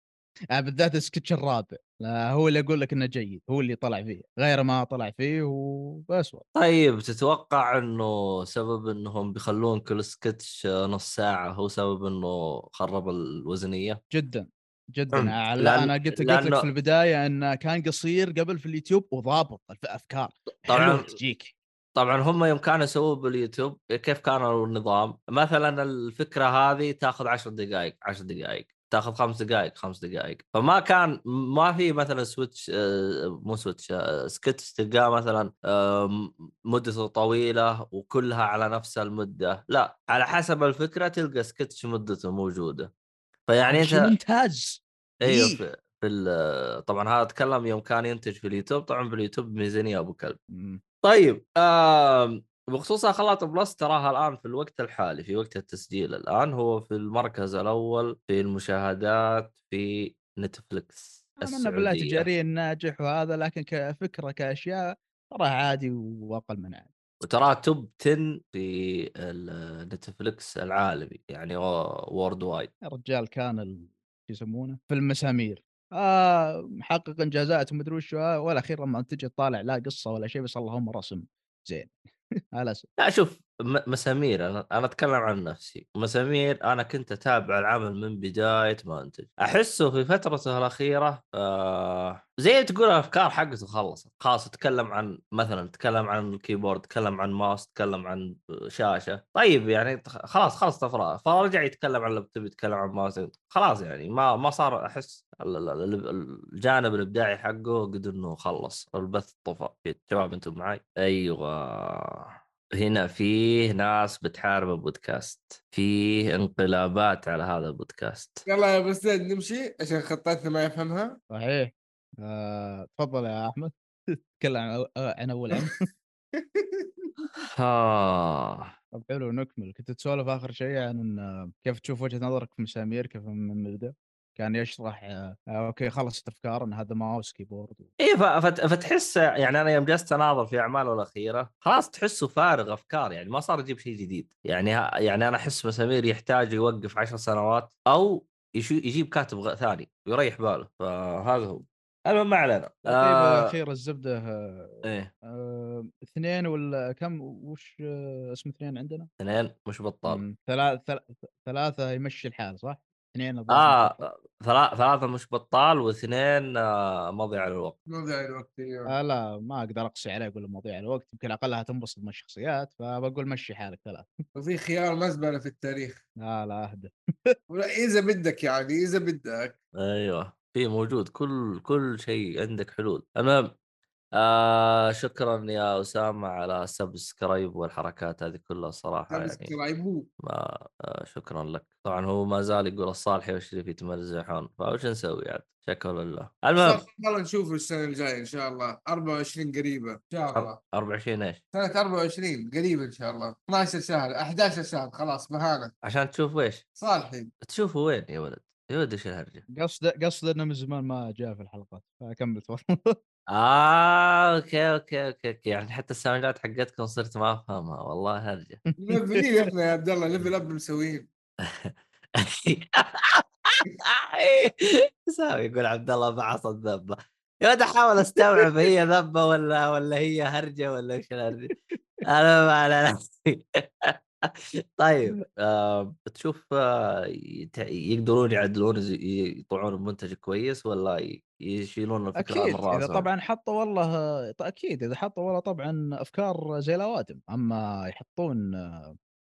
بالذات السكتش الرابع. لا هو اللي يقول لك إنه جيد. هو اللي طلع فيه. غير ما طلع فيه وبس والله.
طيب تتوقع إنه سبب إنهم بيخلون كل سكتش نص ساعة هو سبب إنه خرب الوزنية؟
جدا. جدا.
أم،
آه،
لأن-
أنا قلت قلت لك
لأنه-
في البداية انه كان قصير قبل في اليوتيوب وضابط الأفكار.
طبعاً-
تجيك.
طبعا هم يوم كانوا يسووه باليوتيوب كيف كان النظام؟ مثلا الفكرة هذه تأخذ 10 دقائق 10 دقائق تأخذ خمس دقائق خمس دقائق. فما كان ما في مثلا switch آه، مو switch آه، سكتش تلقاه مثلا آه، مدته طويلة وكلها على نفس المدة. لا على حسب الفكرة تلقى سكتش مدته موجودة. فيعني أنت
ممتاز
أيوه
إيه.
في, في ال- طبعا هذا أتكلم يوم كان ينتج في اليوتيوب طبعا في اليوتيوب ميزانية أبو كلب
مم.
طيب آم، بخصوص خلاط plus تراها الآن في الوقت الحالي في وقت التسجيل الآن هو في المركز الأول في المشاهدات في نتفلكس
اتمنى بالله تجاريا ناجح وهذا لكن كفكرة كأشياء ترى عادي وأقل من عادي
وتراه top 10 في نتفلكس العالمي يعني worldwide
يا رجال كان ال- يسمونه؟ في المسامير آه محقق إنجازات ومدري وش آه، والأخير لما تجي تطالع لا قصة ولا شيء بس اللهم رسم. زين. على
لا شوف مسامير أنا أنا أتكلم عن نفسي. مسامير أنا كنت أتابع العمل من بداية ما أنتج. أحسه في فترته الأخيرة آه زي تقول الأفكار حقته خلصت. خلاص تكلم عن مثلا تكلم عن ال keyboard تكلم عن ماوس تكلم عن شاشة. طيب يعني خلاص خلص افراغ فرجع يتكلم عن اللابتوب يتكلم عن ماوس. خلاص يعني ما ما صار أحس ال- ال- ال- الجانب الإبداعي حقه قد إنه خلص. البث طفى. شباب أنتم معي أيوه. هنا فيه ناس بتحارب البودكاست فيه انقلابات على هذا البودكاست.
يلا يا أبو زيد نمشي عشان خطتنا ما يفهمها.
صحيح. آه تفضل يا أحمد. تكلم عن أو- عن أول عام
آه.
طب حلو نكمل. كنت تسولف آخر شيء عن إن كيف تشوف وجهة نظرك في مسامير كيف من البدايه كان يشرح آه okay خلصت أفكار إن هذا
mouse keyboard فت- فتحس يعني أنا يوم جلست أناظر في أعماله الأخيرة خلاص تحسه فارغ أفكار يعني ما صار يجيب شيء جديد. يعني يعني أنا أحس مسامير يحتاج يوقف عشر سنوات أو يجيب كاتب ثاني ويريح باله فهذا هو. المهم ما علينا آه
الأخير الزبدة آه
إيه.
آه، اثنين ولا كم؟ وش آه، اسم اثنين عندنا؟
اثنين مش بطال.
ثلاث ثل- ثلاثة يمشي الحال صح؟ اثنين الظاهر
آه
بطال.
ثلا- ثلاثة مش بطال واثنين آه، مضيع للوقت
مضيع الوقت أيوه.
آه لا ما أقدر اقصي عليه أقول له مضيع الوقت يمكن أقلها تنبسط من الشخصيات فبقول مشي حالك ثلاث
وفي خيار مزبلة في التاريخ.
لا لا
أهدى. إذا بدك يعني إذا بدك.
أيوه في موجود كل كل شيء عندك حلول. المهم آه شكرا يا أسامة على السبسكرايب والحركات هذه كلها صراحة يعني. ما آه شكرا لك. طبعا هو ما زال يقول الصالحي والشريف يتمزحون فوش نسوي عاد؟ شكرا لله. المهم.
يلا نشوف السنة الجاية إن شاء الله. 24 قريبة إن شاء الله.
24 إيش؟
سنة 24 قريبة إن شاء الله. 12 شهر 11 شهر خلاص مهانه
عشان تشوف إيش
صالحي
تشوفه وين يا ولد؟ يا ولد إيش الهرجه
قصد قصد إنه من زمان ما جاء في الحلقات فكمل تفضل
آه أوكي أوكي أوكي, أوكي. يعني حتى الساوندات حقتكم صرت ما أفهمها. والله هرجه
ملفلين إحنا يا عبد الله؟ ليفل اب مسويين.
يساوي يقول عبد الله بعص الذبة. يا ولد أحاول أستوعب هي ذبة ولا ولا هي هرجة ولا إيش الهرجة. أنا ما على نفسي طيب آه تشوف آه يت- يقدرون يعدلون يطلعون بمنتج كويس ولا ي- يشيلون الفكرة
أكيد
من
إذا
راسهم
طبعا حطوا والله أكيد إذا حطوا والله طبعا أفكار زي الاوادم أما يحطون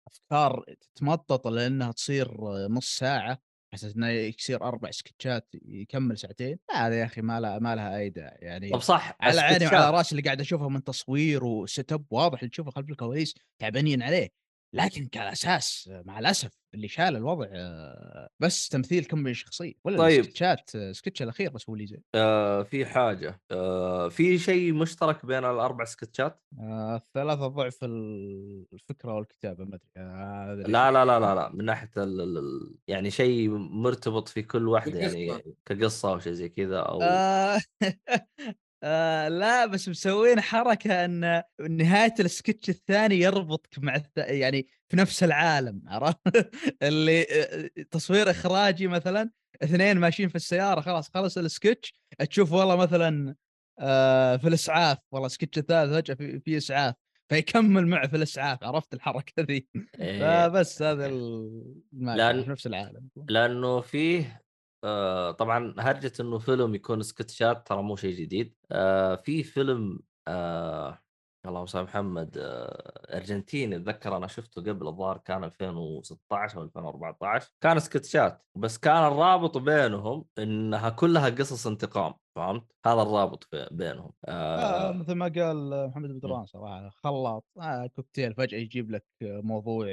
أفكار تتمطط لأنها تصير نص ساعة بحيث إنه يصير أربع سكتشات يكمل ساعتين لا هذا يا أخي ما لها ما لها أي داعي يعني
طب صح
على عيني
السكتشات.
وعلى راسي اللي قاعد أشوفه من تصوير وسيت اب واضح اللي تشوفه خلف الكواليس تعبانين عليه. لكن كاساس مع الأسف اللي شال الوضع آه، بس تمثيل كم من شخصية. ولا
طيب.
السكتشات السكتش الأخير بس هو اللي زين
آه في حاجة. آه في شيء مشترك بين الأربع سكتشات؟
آه، ثلاثة ضعف ال- الفكرة والكتابة ما أدري. آه،
لا لا لا لا لا من ناحية ال ال- ال- يعني شيء مرتبط في كل واحدة يعني. كقصة أو شيء زي كذا أو
آه. آه لا بس مسوين حركة إن نهاية السكتش الثاني يربطك مع الث... يعني في نفس العالم عرفت؟ اللي آه، تصوير إخراجي مثلا اثنين ماشيين في السيارة خلاص خلص السكتش تشوف والله مثلا آه في الإسعاف والله السكتش الثالث فجأة في, في إسعاف فيكمل معه في الإسعاف عرفت الحركة ذي؟
إيه،
فبس هذا ال-
لأن-
في نفس العالم.
لأنه فيه آه طبعا هرجة إنه فيلم يكون سكتشات ترى مو شيء جديد. آه في فيلم آه اللهم صل محمد آه أرجنتيني أتذكر أنا شفته قبل الظاهر كان 2016 أو 2014 كان سكتشات بس كان الرابط بينهم إنها كلها قصص انتقام فهمت؟ هذا الرابط بينهم.
آه
آه
مثل ما قال محمد بدران صراحة خلاط آه كوكتيل فجأة يجيب لك موضوع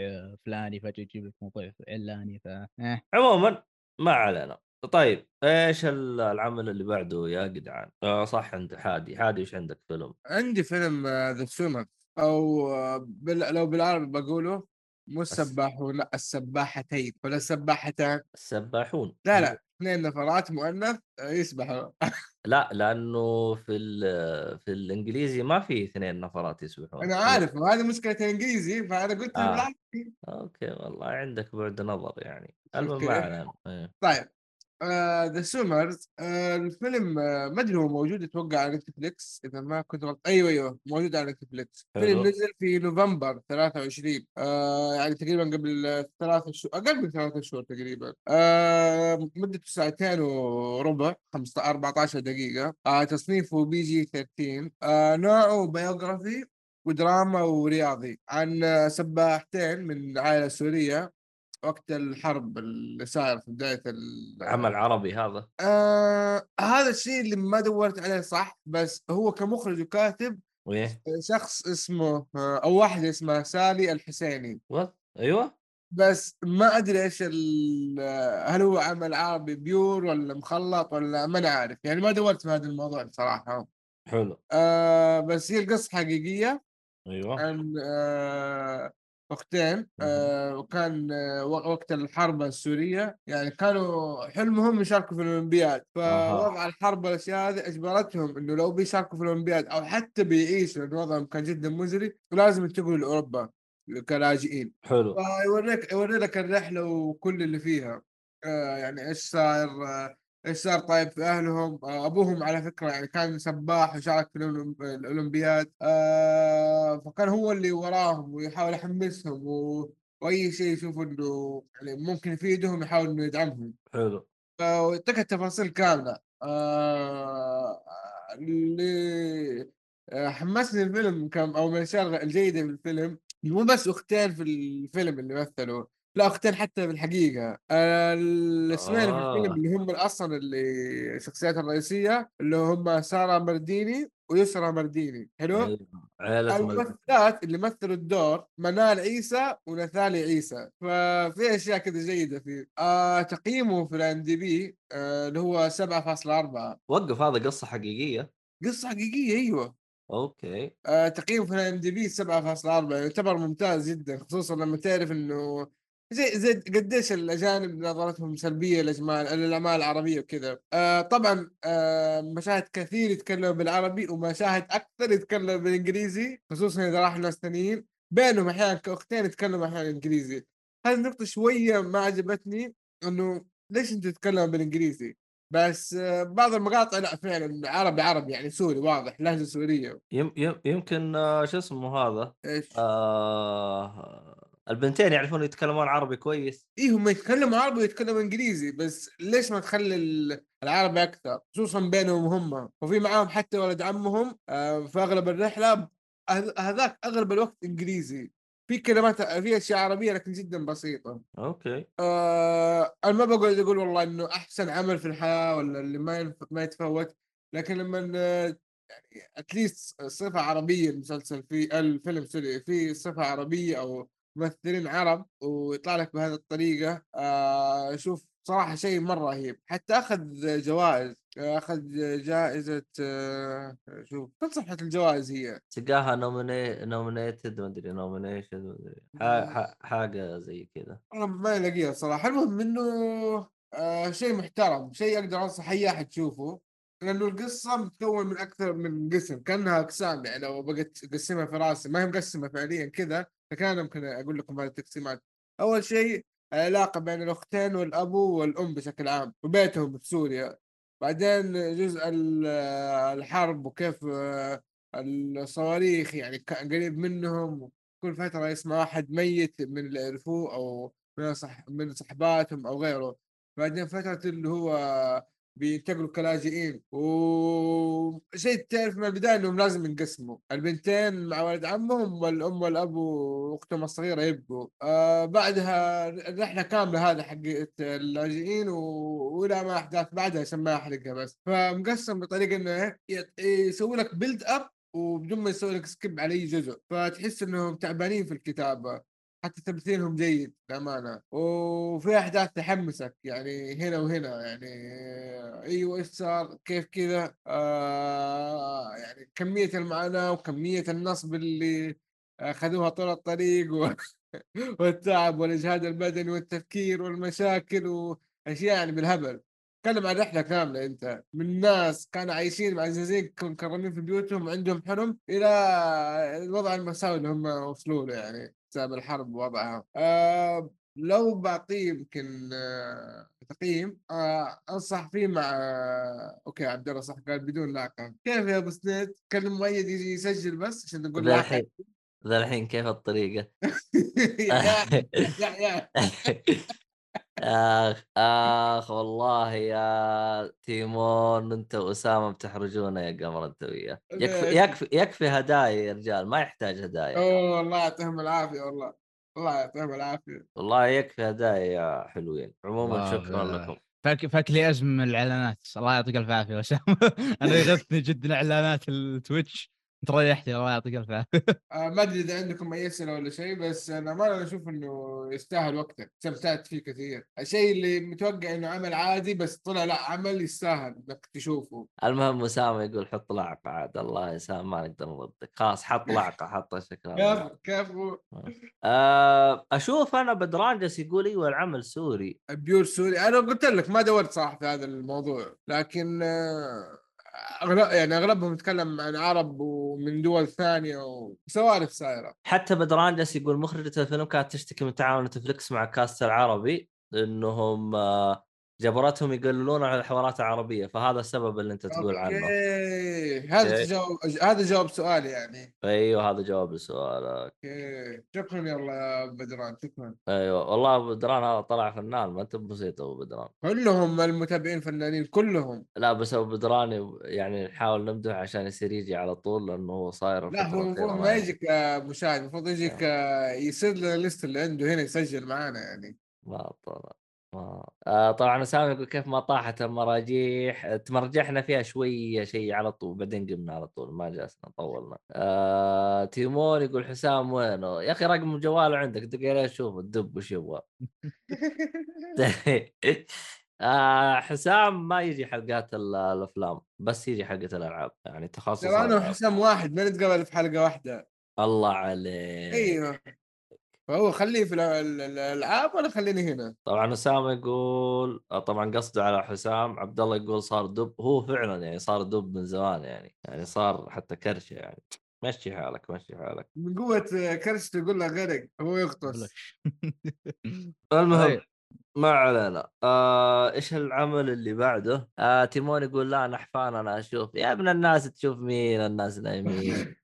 فلاني فجأة يجيب لك موضوع علاني ف إيه.
عموما ما علينا. طيب إيش ال- العمل اللي بعده يا جدعان؟ آه صح عند حادي، حادي وش عندك فيلم؟
عندي فيلم The Swimmer أو آه، بال... لو بالعربي بقوله مو السباحون لأ السباحتين. ولا السباحتان.
السباحون.
لا لا اثنين نفرات مؤنث آه، يسبحوا
لا لأنه في ال- في الإنجليزي ما في اثنين نفرات يسبحون.
أنا عارف وهذه مشكلة الإنجليزي فأنا قلت
آه.
بالعربي.
okay والله عندك بعد نظر يعني. المهم؟ ما علينا إيه.
طيب. The Swimmers الفيلم آه، ما أدري هو موجود أتوقع على نتفليكس إذا ما كنت غلط. أيوه أيوه موجود على نتفليكس
حلو.
فيلم نزل في نوفمبر 23 آه يعني تقريبا قبل ثلاثة شهور أقل من ثلاثة شهور تقريبا. آه مدته ساعتين وربع 15 14 دقيقة. آه تصنيفه PG 13 آه نوعه biography ودراما ورياضي. عن آه، سباحتين من عائلة سورية وقت الحرب اللي صاير في بداية ال-
عمل عربي هذا.
آه هذا الشيء اللي ما دورت عليه صح بس هو كمخرج وكاتب
وايه
شخص اسمه آه أو واحدة اسمها سالي الحسيني.
What? أيوه.
بس ما أدري إيش ال- آه، هل هو عمل عربي pure ولا مخلط ولا ما أنا عارف. يعني ما دورت في هذا الموضوع بصراحة.
حلو.
آه بس هي القصة حقيقية.
أيوه.
عن آه، اختين آه، وكان آه، وقت الحرب السورية يعني كانوا حلمهم يشاركوا في الأولمبياد. فوضع الحرب والاشياء هذه أجبرتهم إنه لو بيشاركوا في الأولمبياد أو حتى بيعيشوا لأن وضعهم كان جدا مزري لازم ينتقلوا لأوروبا كلاجئين.
حلو.
فيوريك يوري لك الرحلة وكل اللي فيها. آه يعني إيش آه إيش صار؟ طيب في أهلهم آه أبوهم على فكرة يعني كان سباح وشارك في الأولمبياد آه فكان هو اللي وراهم ويحاول يحمسهم و... وأي شيء يشوفوا إنه يعني ممكن يفيدهم يحاول إنه يدعمهم.
حلو.
ويعطيك التفاصيل كاملة. آه، اللي حمسني الفيلم كم أو من الأشياء الجيدة في الفيلم مو بس أختين في الفيلم اللي مثلوا. لا اختين حتى في الحقيقة آه، الاسمين في
آه.
الفيلم اللي هم أصلا اللي الشخصيات الرئيسية اللي هم سارة مرديني ويسرا مرديني. حلو؟
مل-
الممثلات اللي مثلوا الدور منال عيسى ونثالي عيسى. ففي أشياء كذا جيدة فيه آه تقييمه في ال IMDb آه اللي هو 7.4
وقف هذا قصة حقيقية.
قصة حقيقية أيوه.
okay.
آه تقييمه في ال IMDb 7.4 يعتبر ممتاز جدا خصوصا لما تعرف إنه زي زي قديش الأجانب نظرتهم سلبية للاجمال للأعمال العربية وكذا. آه طبعا آه مشاهد كثير يتكلموا بالعربي ومشاهد أكثر يتكلموا بالإنجليزي خصوصا إذا راح ناس ثانيين. بينهم أحيانا كاختين يتكلموا أحيانا إنجليزي. هذه النقطة شوية ما عجبتني إنه ليش أنتوا تتكلموا بالإنجليزي؟ بس آه بعض المقاطع لا فعلا عربي عربي يعني سوري واضح لهجة سورية.
يم يم يمكن آه، شو اسمه هذا؟
إيش؟
آه البنتين يعرفون يتكلمون عربي كويس.
إيه هم يتكلموا عربي ويتكلموا إنجليزي بس ليش ما تخلي ال- العربي أكثر؟ خصوصا بينهم هم. وفي معاهم حتى ولد عمهم آه، في أغلب الرحلة هذ- هذاك أغلب الوقت إنجليزي. في كلمات في أشياء عربية لكن جدا بسيطة.
أوكي.
آه أنا ما بقعد أقول والله إنه أحسن عمل في الحياة ولا اللي ما. ما يتفوت لكن لما يعني at least صفة عربية المسلسل في الفيلم سوري في صفة عربية أو ممثلين عرب ويطلع لك بهذه الطريقة آه شوف صراحة شيء مرة رهيب. حتى أخذ جوائز أخذ جائزة آه شوف كم صفحة الجوائز هي.
تلقاها nominee nominated ما أدري nomination حاجة زي كذا.
أنا ما ألاقيها صراحة المهم إنه آه شيء محترم شيء أقدر أنصح أي أحد تشوفه لأنه القصة متكون من أكثر من قسم كأنها أقسام يعني لو بقت أقسمها في رأسي ما هي مقسمة فعليا كذا فكان ممكن أقول لكم هذه التقسيمات أول شيء العلاقة بين الأختين والابو والأم بشكل عام وبيتهم في سوريا. بعدين جزء ال- الحرب وكيف آه، الصواريخ يعني قريب منهم كل فترة يسمع واحد ميت من اللي يعرفوه أو من صح من صحباتهم أو غيره. بعدين فترة اللي هو بينتقلوا كلاجئين. وشيء تعرف من البداية إنهم لازم ينقسموا. البنتين مع ولد عمهم والأم والأب وأختهم الصغيرة يبقوا. آه بعدها الرحلة كاملة هذه حقت اللاجئين و- ولا ما أحداث بعدها عشان ما أحرقها بس. فمقسم بطريقة إنه يت- يسوي لك build up وبدون ما يسوي لك skip على أي جزء. فتحس إنهم تعبانين في الكتابة. حتى تمثيلهم جيد بأمانة. وفي أحداث تحمسك يعني هنا وهنا يعني أيوه إيش صار؟ كيف كذا؟ آه يعني كمية المعاناة وكمية النصب اللي أخذوها طول الطريق و... والتعب والإجهاد البدني والتفكير والمشاكل وأشياء يعني بالهبل. تكلم عن رحلة كاملة أنت. من ناس كانوا عايشين معززين مكرمين في بيوتهم عندهم حلم إلى الوضع المأساوي اللي هم وصلوا له يعني بسبب الحرب ووضعها. آه لو بعطيه يمكن آه تقييم آه أنصح فيه مع آه okay عبد الله صح قال بدون لاعقه كيف يا أبو سنيد؟ كلم مؤيد يجي يسجل بس عشان نقول.
الحين ذا الحين كيف الطريقة؟
يا يا يا.
آخ آخ والله يا تيمون أنت وأسامة بتحرجونا يا قمر أنت وياه. يكفي
ليش؟
يكفي يكفي هدايا يا رجال ما يحتاج هدايا.
أوه الله يعطيهم العافية والله الله يعطيهم العافية.
والله يكفي هدايا يا حلوين. عموما شكرا لكم.
فك فك لي أزمة من الإعلانات الله يعطيك الف عافيه وسام أنا يغثني جدا إعلانات التويتش. انت ريحتني الله يعطيك الف عافيه
آه ما أدري إذا عندكم أي أسئلة ولا شيء بس أنا ما أنا أشوف إنه يستاهل وقتك استمتعت فيه كثير. الشيء اللي متوقع إنه عمل عادي بس طلع لا عمل يستاهل إنك تشوفه.
المهم أسامة يقول حط لعقه عاد الله يا سام ما نقدر نردك خلاص حط لعقه حط شكرا
كيف كيف هو
آه، أشوف أنا بدران جالس يقول إيوه العمل سوري.
pure سوري. أنا قلت لك ما دورت صراحة في هذا الموضوع لكن أغلب يعني أغلبهم يتكلم عن عرب ومن دول ثانية وسوالف سايرة.
حتى بدران جالس يقول مخرجة الفيلم كانت تشتكي من تعاون نتفلكس مع cast العربي إنهم آه، جبرتهم يقللون على الحوارات العربية فهذا السبب اللي أنت تقول عنه.
okay هذا
إيه.
تجاوب هذا جواب سؤالي يعني.
أيوه هذا جواب لسؤالك.
أوكي. شكرا يلا يا بدران شكرا.
أيوه. والله أبو بدران هذا طلع فنان ما أنت بسيط أبو بدران
كلهم المتابعين فنانين كلهم.
لا بس أبو بدران يعني نحاول نمدح عشان يصير يجي على طول لأنه هو صاير
لا هو المفروض ما. يجيك مشاهد المفروض يجيك آه، يصير لنا ال list اللي عنده هنا يسجل معانا يعني.
ما طلع. آه طبعا اسامه يقول كيف ما طاحت المراجيح تمرجحنا فيها شوية شيء على طول بعدين قمنا على طول ما جلسنا طولنا. آه تيمور يقول حسام وينه؟ يا أخي رقم جواله عندك دق عليه شوف الدب وش يبغى؟ آه حسام ما يجي حلقات ال- الأفلام بس يجي حلقة الألعاب يعني تخصص أنا.
وحسام واحد ما نتقابل في حلقة واحدة.
الله عليك.
أيوه. فهو خليه في ال- ال- الألعاب ولا خليني هنا؟
طبعا اسامه يقول آه، طبعا قصده على حسام عبد الله يقول صار دب هو فعلا يعني صار دب من زمان يعني يعني صار حتى كرشه يعني. مشي حالك مشي حالك.
من قوة كرش تقول له غرق هو يغطس.
المهم
طيب.
ما علينا. آه إيش العمل اللي بعده؟ آه تيمون يقول لا نحفان أنا أشوف. يا ابن الناس تشوف مين؟ الناس نايمين.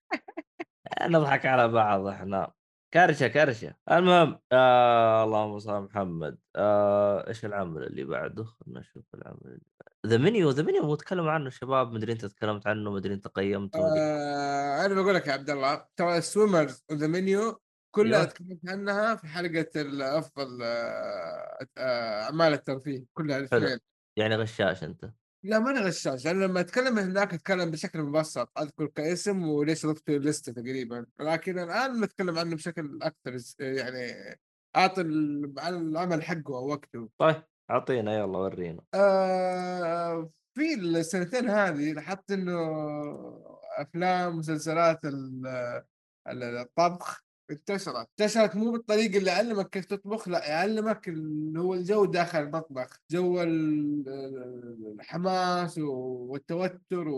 نضحك على بعض إحنا. كرشه كرشه المهم آه اللهم صل على محمد. آه إيش العمل اللي بعده؟ خلنا نشوف العمل اللي ذا منيو ذا منيو تكلم عنه الشباب مدري أنت تكلمت عنه مدري أنت قيمته
آه أنا بقول لك يا عبد الله ترى السويمرز وذا منيو كلها
أيوه.
تكلمت عنها في حلقة الافضل آه، آه، أعمال الترفيه كلها الاثنين
يعني غشاش أنت.
لا ما أنا غشاش أنا لما أتكلم هناك أتكلم بشكل مبسط أذكر كاسم وليش ضفته الليسته تقريبا. لكن الآن بتكلم عنه بشكل أكثر يعني أعطي ال- العمل حقه أو وقته.
طيب أعطينا يلا ورينا.
آه في السنتين هذه لاحظت إنه أفلام مسلسلات ال- ال- الطبخ انتشرت انتشرت مو بالطريقة اللي يعلمك كيف تطبخ لا يعلمك اللي هو الجو داخل المطبخ جو ال- الحماس والتوتر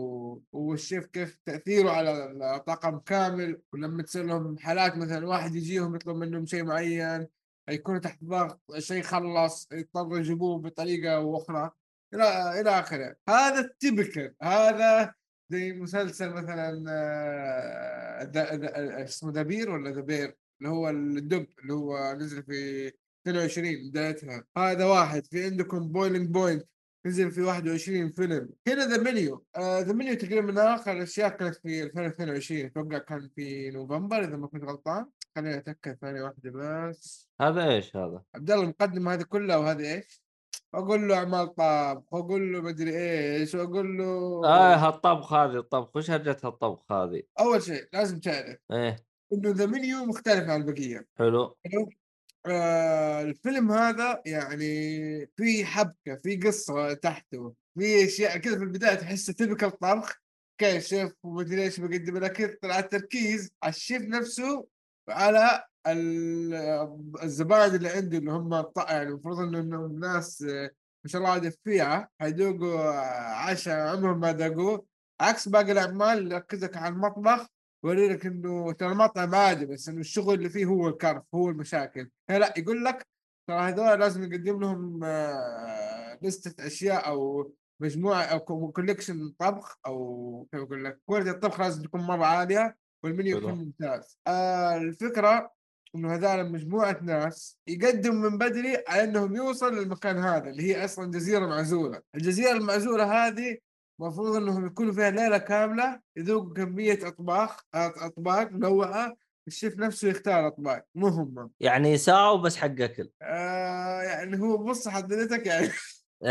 والشيف كيف تأثيره على الطاقم كامل. ولما تصير لهم حالات مثلا واحد يجيهم يطلب منهم شيء معين يكونوا تحت ضغط شيء خلص يضطروا يجيبوه بطريقة أخرى إلى إلى آخره. هذا ال typical هذا زي مسلسل مثلا آه، ذا- ذا- اسمه دبير ولا ذبير اللي هو الدب اللي هو نزل في 22 بدايتها. هذا واحد في عندكم Boiling Point نزل في 21 فيلم. هنا The Menu The Menu تقريبا من آخر الأشياء كانت في 2022 أتوقع كان في نوفمبر إذا ما كنت غلطان. خليني أتأكد ثانية واحدة بس.
هذا إيش هذا؟
عبد الله المقدمه هذه كلها وهذه إيش؟ أقول له اعمال طابخ واقول له مدري إيش وأقول له
آه هالطبخ هذه الطبخ وش هرجة هالطبخ هذه؟
أول شيء لازم تعرف
إيه
إنه ذا منيو مختلف عن البقية
حلو
حلو؟ آه الفيلم هذا يعني في حبكة في قصة تحته في أشياء كذا في البداية تحسه تبكى الطبخ كيف شيف ومدري إيش بقدم لكن طلع التركيز على الشيف نفسه على ال- الزبائن اللي عنده اللي هم يعني المفروض انه إنهم ناس آه، ما شاء الله دفيعه حيذوقوا آه، عشاء عمرهم ما ذاقوه. عكس باقي الأعمال اللي يركزك على المطبخ يوري لك إنه ترى المطعم عادي بس إنه الشغل اللي فيه هو الكرف هو المشاكل. لا يقول لك ترى هذول لازم نقدم لهم آه، لستة أشياء أو مجموعة أو collection طبخ أو كيف أقول لك quality الطبخ لازم تكون مرة عالية والمنيو. يكون ممتاز. آه الفكرة إنه هذول مجموعة ناس يقدم من بدري على إنهم يوصلوا للمكان هذا اللي هي أصلا جزيره معزوله الجزيرة المعزولة هذه المفروض إنهم يكونوا فيها ليلة كاملة يذوقوا كمية أطباق أطباق منوعه الشيف نفسه يختار أطباق مو هم.
يعني ساعة بس حق أكل.
آه يعني هو بص حضرتك يعني.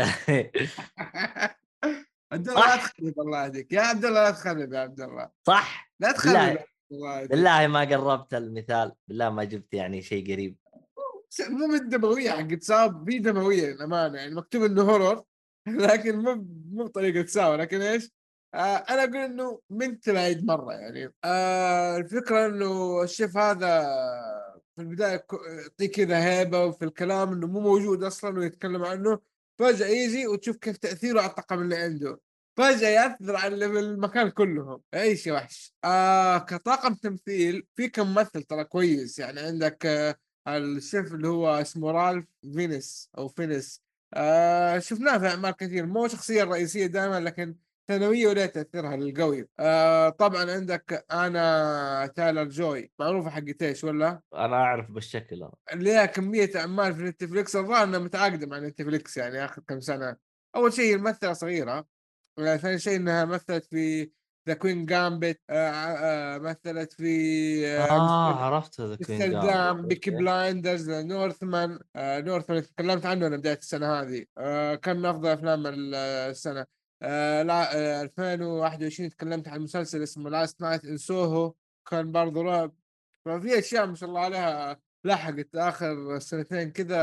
عبد الله لا. تخرب الله يهديك. يا عبد الله لا تخرب يا عبد الله.
صح.
لا تخرب.
بالله. ما قربت المثال بالله ما جبت يعني شيء قريب
مو من الدموية حق ساب في دموية للأمانة يعني مكتوب إنه هورر لكن مو مو بطريقة ساوى لكن إيش؟ آه أنا أقول إنه من تبعيد مرة يعني آه الفكرة إنه الشيف هذا في البداية يعطيك كذا هيبة وفي الكلام إنه مو موجود أصلا ويتكلم عنه فجأة يجي وتشوف كيف تأثيره على الطاقم اللي عنده فجأة يأثر على اللي في المكان كلهم. إيش يا وحش. آه كطاقم تمثيل في كم ممثل ترى كويس. يعني عندك آه الشيف اللي هو اسمه رالف فينيس أو فينيس. آه شفناه في أعمال كثير. مو شخصية رئيسية دائما لكن ثانوية ولها تأثيرها القوي. آه طبعا عندك آنا تايلور جوي. معروفة حقت إيش ولا؟
أنا أعرف بالشكل
اللي لها كمية أعمال في نتفلكس الظاهر إنها متعاقدة مع نتفلكس يعني آخر كم سنة. أول شيء الممثله صغيرة. ثاني شيء إنها مثلت في The Queen's Gambit مثلت في
آه عرفت هذا Queen's
Gambit.
Peaky.
Blinders Northman آه Northman تكلمت عنه أنا بداية السنة هذه آه كان من أفضل أفلام ال- السنة آه لا آه 2021 تكلمت عن مسلسل اسمه Last Night in Soho كان برضه رعب ففي أشياء ما شاء الله عليها لحقت آخر سنتين كذا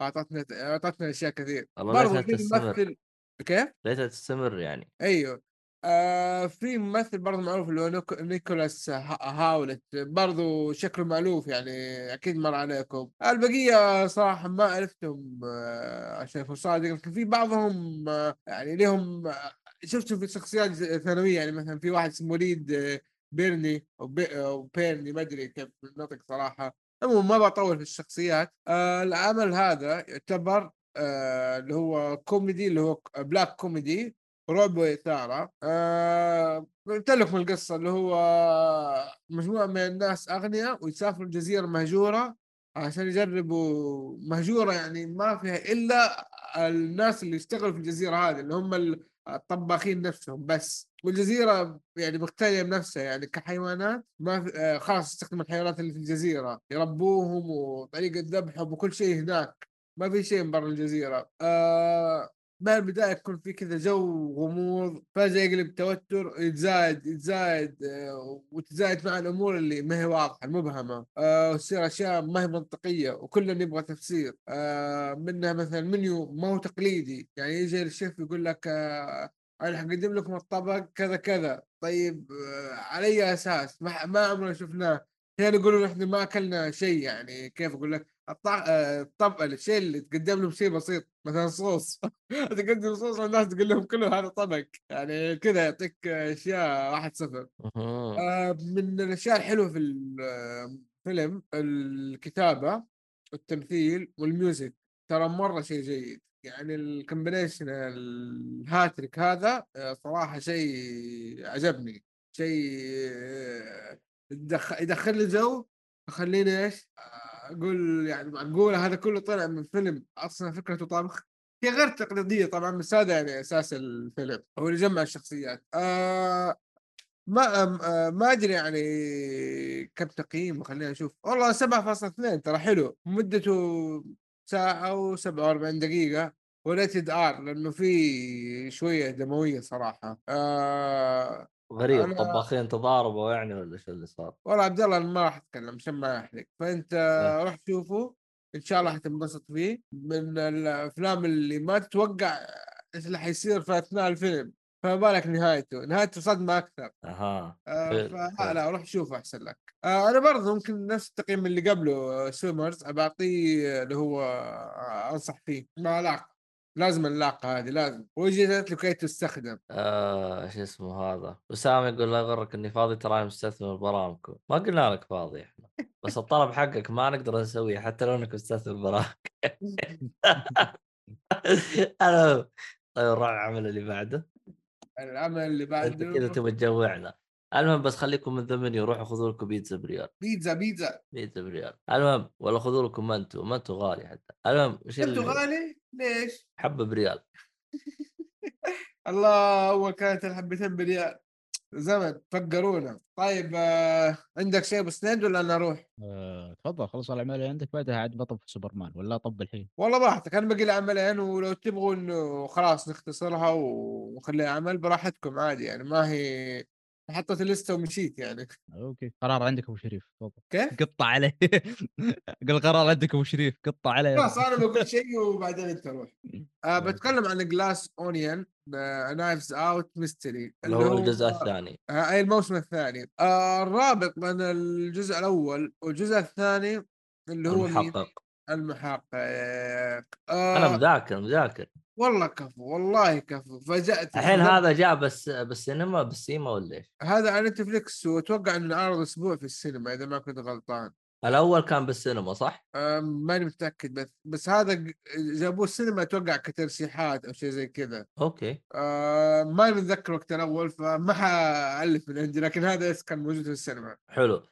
اعطتنا اعطتنا أشياء كثير برضه في. ممثل كيف؟
ليتها تستمر يعني.
أيوه. آه في ممثل برضه معروف اللي هو نيكو- نيكولاس ها- هاولت برضه شكله مألوف يعني أكيد مر عليكم. البقية صراحة ما عرفتهم آه عشان صادق لكن في بعضهم آه يعني لهم آه شفتهم في شخصيات ثانوية يعني مثلا في واحد اسمه وليد آه بيرني أو, بي أو بيرني ما أدري كيف النطق صراحة. المهم ما بطول في الشخصيات. آه العمل هذا يعتبر آه اللي هو كوميدي اللي هو black comedy رعب وإثارة. آه قلت لكم القصة اللي هو مجموعة من الناس أغنياء ويسافروا جزيرة مهجورة عشان يجربوا مهجورة يعني ما فيها إلا الناس اللي يشتغلوا في الجزيرة هذه اللي هم ال- الطباخين نفسهم بس. والجزيرة يعني مغتنية بنفسها يعني كحيوانات ما آه خلاص يستخدم الحيوانات اللي في الجزيرة يربوهم وطريقة ذبحهم وكل شيء هناك. ما في شيء من برا الجزيرة. آه ما البداية يكون في كذا جو غموض فجأة يقلب توتر يتزايد يتزايد آه، وتزايد مع الأمور اللي ما هي واضحة المبهمة. آه، وتصير أشياء ما هي منطقية وكلنا نبغى تفسير. آه، منها مثلا منيو ما هو تقليدي. يعني يجي الشيف يقول لك آه، أنا حقدم لكم الطبق كذا كذا. طيب آه، على أي أساس؟ ما, ما عمرنا شفناه. هنا يقولوا نحن ما أكلنا شيء يعني كيف أقول لك. آه، الطبق الشيء اللي تقدم لهم شيء بسيط مثلا صوص. تقدم صوص والناس تقول لهم كله هذا طبق. يعني كذا يعطيك أشياء واحد صفر. آه، من الأشياء الحلوة في الفيلم الكتابة والتمثيل والميوزك. ترى مرة شيء جيد. يعني ال combination ال hat-trick هذا آه، صراحة شيء عجبني. شيء يدخل لي جو يخليني إيش؟ أقول يعني معقوله هذا كله طلع من فيلم أصلا فكرته طبخ هي غير تقليدية طبعا بس هذا يعني أساس الفيلم هو اللي جمع الشخصيات. آه ما آه ما أدري يعني كم تقييم خلينا نشوف. والله 7.2 ترى حلو. مدته ساعة و47 دقيقة. وريتد ار لأنه في شوية دموية صراحة. آه
غريب
أنا-
طباخين تضاربوا يعني ولا شو اللي صار؟
والله عبد الله ما راح أتكلم عشان ما أحرق فأنت
إيه.
روح شوفه إن شاء الله حتنبسط فيه من الأفلام اللي ما تتوقع إيش اللي حيصير في أثناء الفيلم فما بالك نهايته نهايته صدمة أكثر
أها
آه فلا. لا روح شوفه أحسن لك آه أنا برضه ممكن نفس التقييم اللي قبله سويمرز بعطيه اللي هو آه أنصح فيه ما لاق لازم اللاقة هذه لازم. وجدت لكي تستخدم.
آه شو اسمه هذا؟ اسامه يقول لا يغرك إني فاضي ترى مستثمر برامجكم ما قلنا لك فاضي إحنا. بس الطلب حقك ما نقدر نسويه حتى لو إنك مستثمر برامج أنا طيب نروح العمل اللي بعده.
العمل اللي
أنت
بعده.
كذا تبغى تجوعنا. المهم بس خليكم من ذا منيو وروحوا خذوا لكم بيتزا بريال.
بيتزا بيتزا.
بيتزا بريال. المهم ولا خذوا لكم منتو منتو غالي حتى. المهم اللي-
غالي؟ ليش؟
حبة بريال.
الله اول كانت الحبتين بريال. زمن فقرونا طيب آه عندك شيء أبو سنيد ولا أنا أروح؟
آه، تفضل خلص العمل اللي عندك بعدها عاد بطب في سوبرمان ولا طب الحين؟
والله براحتك أنا باقي لي عملين ولو تبغوا انه خلاص نختصرها ونخليها عمل براحتكم عادي يعني ما هي حطيت الليستة ومشيت يعني.
أوكي. قرار عندك أبو شريف تفضل.
كيف؟
قطع عليه قل قرار عندك أبو شريف قطع عليه
خلاص أنا بقول شيء وبعدين أنت روح. آه. بتكلم عن Glass Onion Knives Out Mystery
اللي هو الجزء الثاني.
آه، أي الموسم الثاني. آه الرابط بين الجزء الأول والجزء الثاني اللي هو مين؟
المحقق.
المحقق.
أنا
آه
مذاكر مذاكر.
والله كفو والله كفو فاجأت
الحين هذا جاء بس بالسينما بالسينما ولا إيش؟
هذا على نتفليكس وأتوقع إنه عرض أسبوع في السينما إذا ما كنت غلطان.
الأول كان بالسينما صح؟
ماني متأكد بس بس هذا جابوه السينما أتوقع كترشيحات أو شيء زي كذا.
أوكي.
آه ما متذكر وقت الأول فما حألف من عندي لكن هذا كان موجود في السينما.
حلو.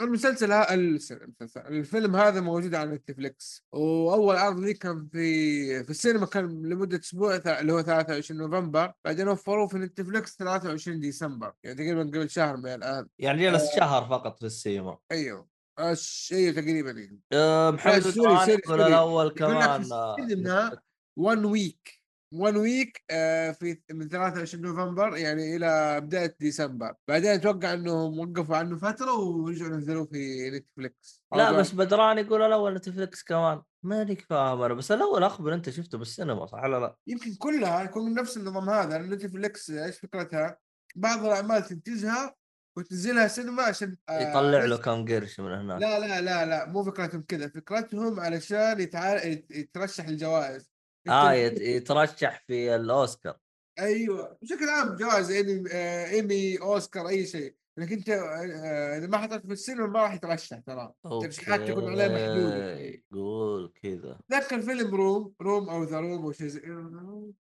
المسلسل ها المسلسل الفيلم هذا موجود على نتفليكس. وأول عرض لي كان في في السينما كان لمدة أسبوع ثا- اللي هو 23 نوفمبر. بعدين وفروه في نتفليكس 23 ديسمبر يعني تقريبا قبل شهر من الآن.
يعني جلس شهر فقط في السينما.
أيوه. الش- أيوه تقريبا إيه.
أه، محمد
sorry. الأول
كمان
في
آه،
السينما 1 ويك 1 ويك آه، في من 23 نوفمبر يعني إلى بداية ديسمبر. بعدين أتوقع إنهم وقفوا عنه فترة ورجعوا نزلوه في نتفليكس
لا بس بدران يقول الأول نتفلكس كمان. ماني فاهم أنا بس الأول أخبر أنت شفته بالسينما صح ولا لا؟
يمكن كلها يكون من نفس النظام هذا نتفلكس إيش فكرتها؟ بعض الأعمال تنتجها وتنزلها سينما عشان آه،
يطلع له كم قرش من هناك.
لا لا لا لا مو فكرتهم كذا. فكرتهم علشان يترشح الجوائز.
آه يترشح في الأوسكار.
أيوه بشكل عام جوائز ايمي آه، إيمي أوسكار أي شيء لكن أنت آه، إذا ما حطيت في السينما ما راح يترشح ترى. ترشيحات تكون عليه
محدودة. قول كذا.
تذكر فيلم روم روم أو ذا روم أو شيء زي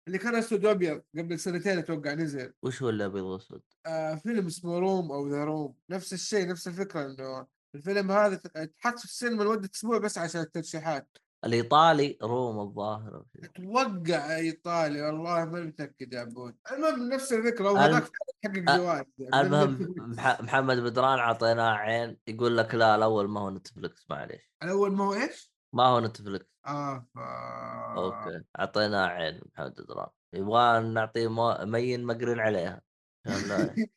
اللي كان أسود وأبيض قبل سنتين أتوقع نزل.
وش هو اللي أبيض وأسود؟
آه فيلم اسمه روم أو ذا روم. نفس الشيء نفس الفكرة إنه الفيلم هذا تحط في السينما لمدة أسبوع بس عشان الترشيحات.
الإيطالي روم الظاهر.
أتوقع إيطالي والله ما متأكد يا عبود المهم نفس الفكرة
الم-
وهذاك حقق جوائز يعني
المهم مح- محمد بدران أعطيناه عين يقول لك لا الأول ما هو نتفلكس معليش.
الأول ما هو إيش؟
ما هو نتفلكس
آه.
أوكي أعطيناه عين محمد بدران يبغى نعطيه مين مقرن عليها؟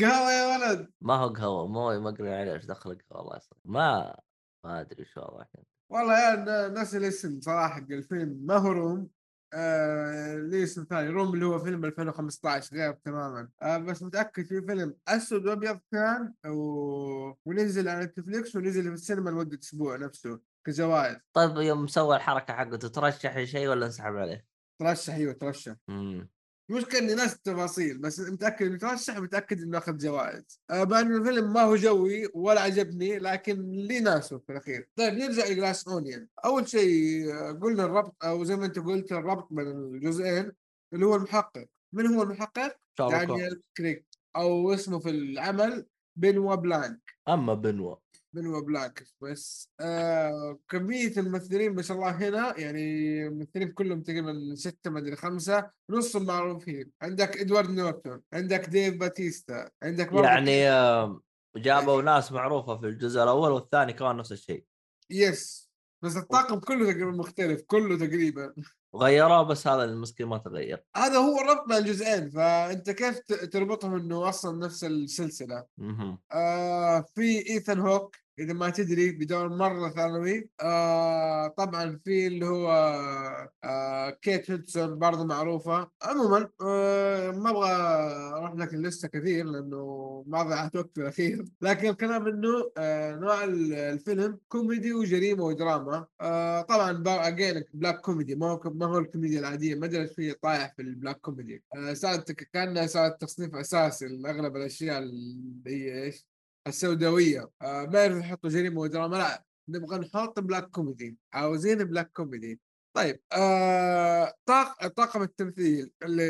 قهوة يا ولد.
ما هو قهوة مو مقرن عليها إيش دخل قهوه الله يسلمك ما ما أدري شو وضعك
والله يا ن- ناسي الاسم صراحة حق الفيلم ما هو روم. آه ليه اسم ثاني؟ روم اللي هو فيلم 2015 غير تماما. آه بس متأكد في فيلم أسود وأبيض كان و... ونزل على نتفليكس ونزل في السينما لمدة أسبوع نفسه كجوائز.
طيب يوم سوى الحركة حقته ترشح لشيء ولا انسحب عليه؟
ترشح أيوه ترشح.
امم
المشكلة إني ناسي التفاصيل بس متأكد إنه ترشح متأكد إنه أخذ جوائز. آه مع انه الفيلم ما هو جوي ولا عجبني لكن لي ناسه في الأخير. طيب نرجع ل Glass Onion أول شيء آه، قلنا الربط أو زي ما أنت قلت الربط بين الجزئين اللي هو المحقق. من هو المحقق؟ دانيال كريغ أو اسمه في العمل بنوا بلانك
أما بنوا
بنوا بلانك بس آه كمية الممثلين ما شاء الله هنا يعني الممثلين كلهم تقريبا ستة ما أدري خمسة نصهم معروفين. عندك إدوارد نورتون عندك ديف باتيستا عندك
يعني آه، جابوا ناس معروفة في الجزء الأول والثاني كمان نفس الشيء.
yes بس الطاقم كله تقريبا مختلف كله تقريبا.
غيروه بس هذا المسكين ما تغير.
هذا هو الربط بين الجزئين فأنت كيف تربطهم إنه أصلا نفس السلسلة؟
مهم.
آه في إيثان هوك إذا ما تدري بدور مرة ثانوي. آه طبعا في اللي هو آه كيت هيدسون برضه معروفة. عموما آه ما أبغى أروح لك ال list كثير لأنه ما ضيعت وقت الأخير. لكن الكلام إنه آه نوع ال- الفيلم كوميدي وجريمة ودراما. آه طبعا again black comedy ما هو ما هو الكوميديا العادية. ما أدري إيش في طايح في ال black comedy آه صارت كأنها صارت تصنيف أساسي لأغلب الأشياء اللي هي إيش؟ السوداوية. آه ما يعرفوا يحطوا جريمة ودراما لا نبغى نحط black comedy عاوزين black comedy طيب آه طاق طاقم التمثيل اللي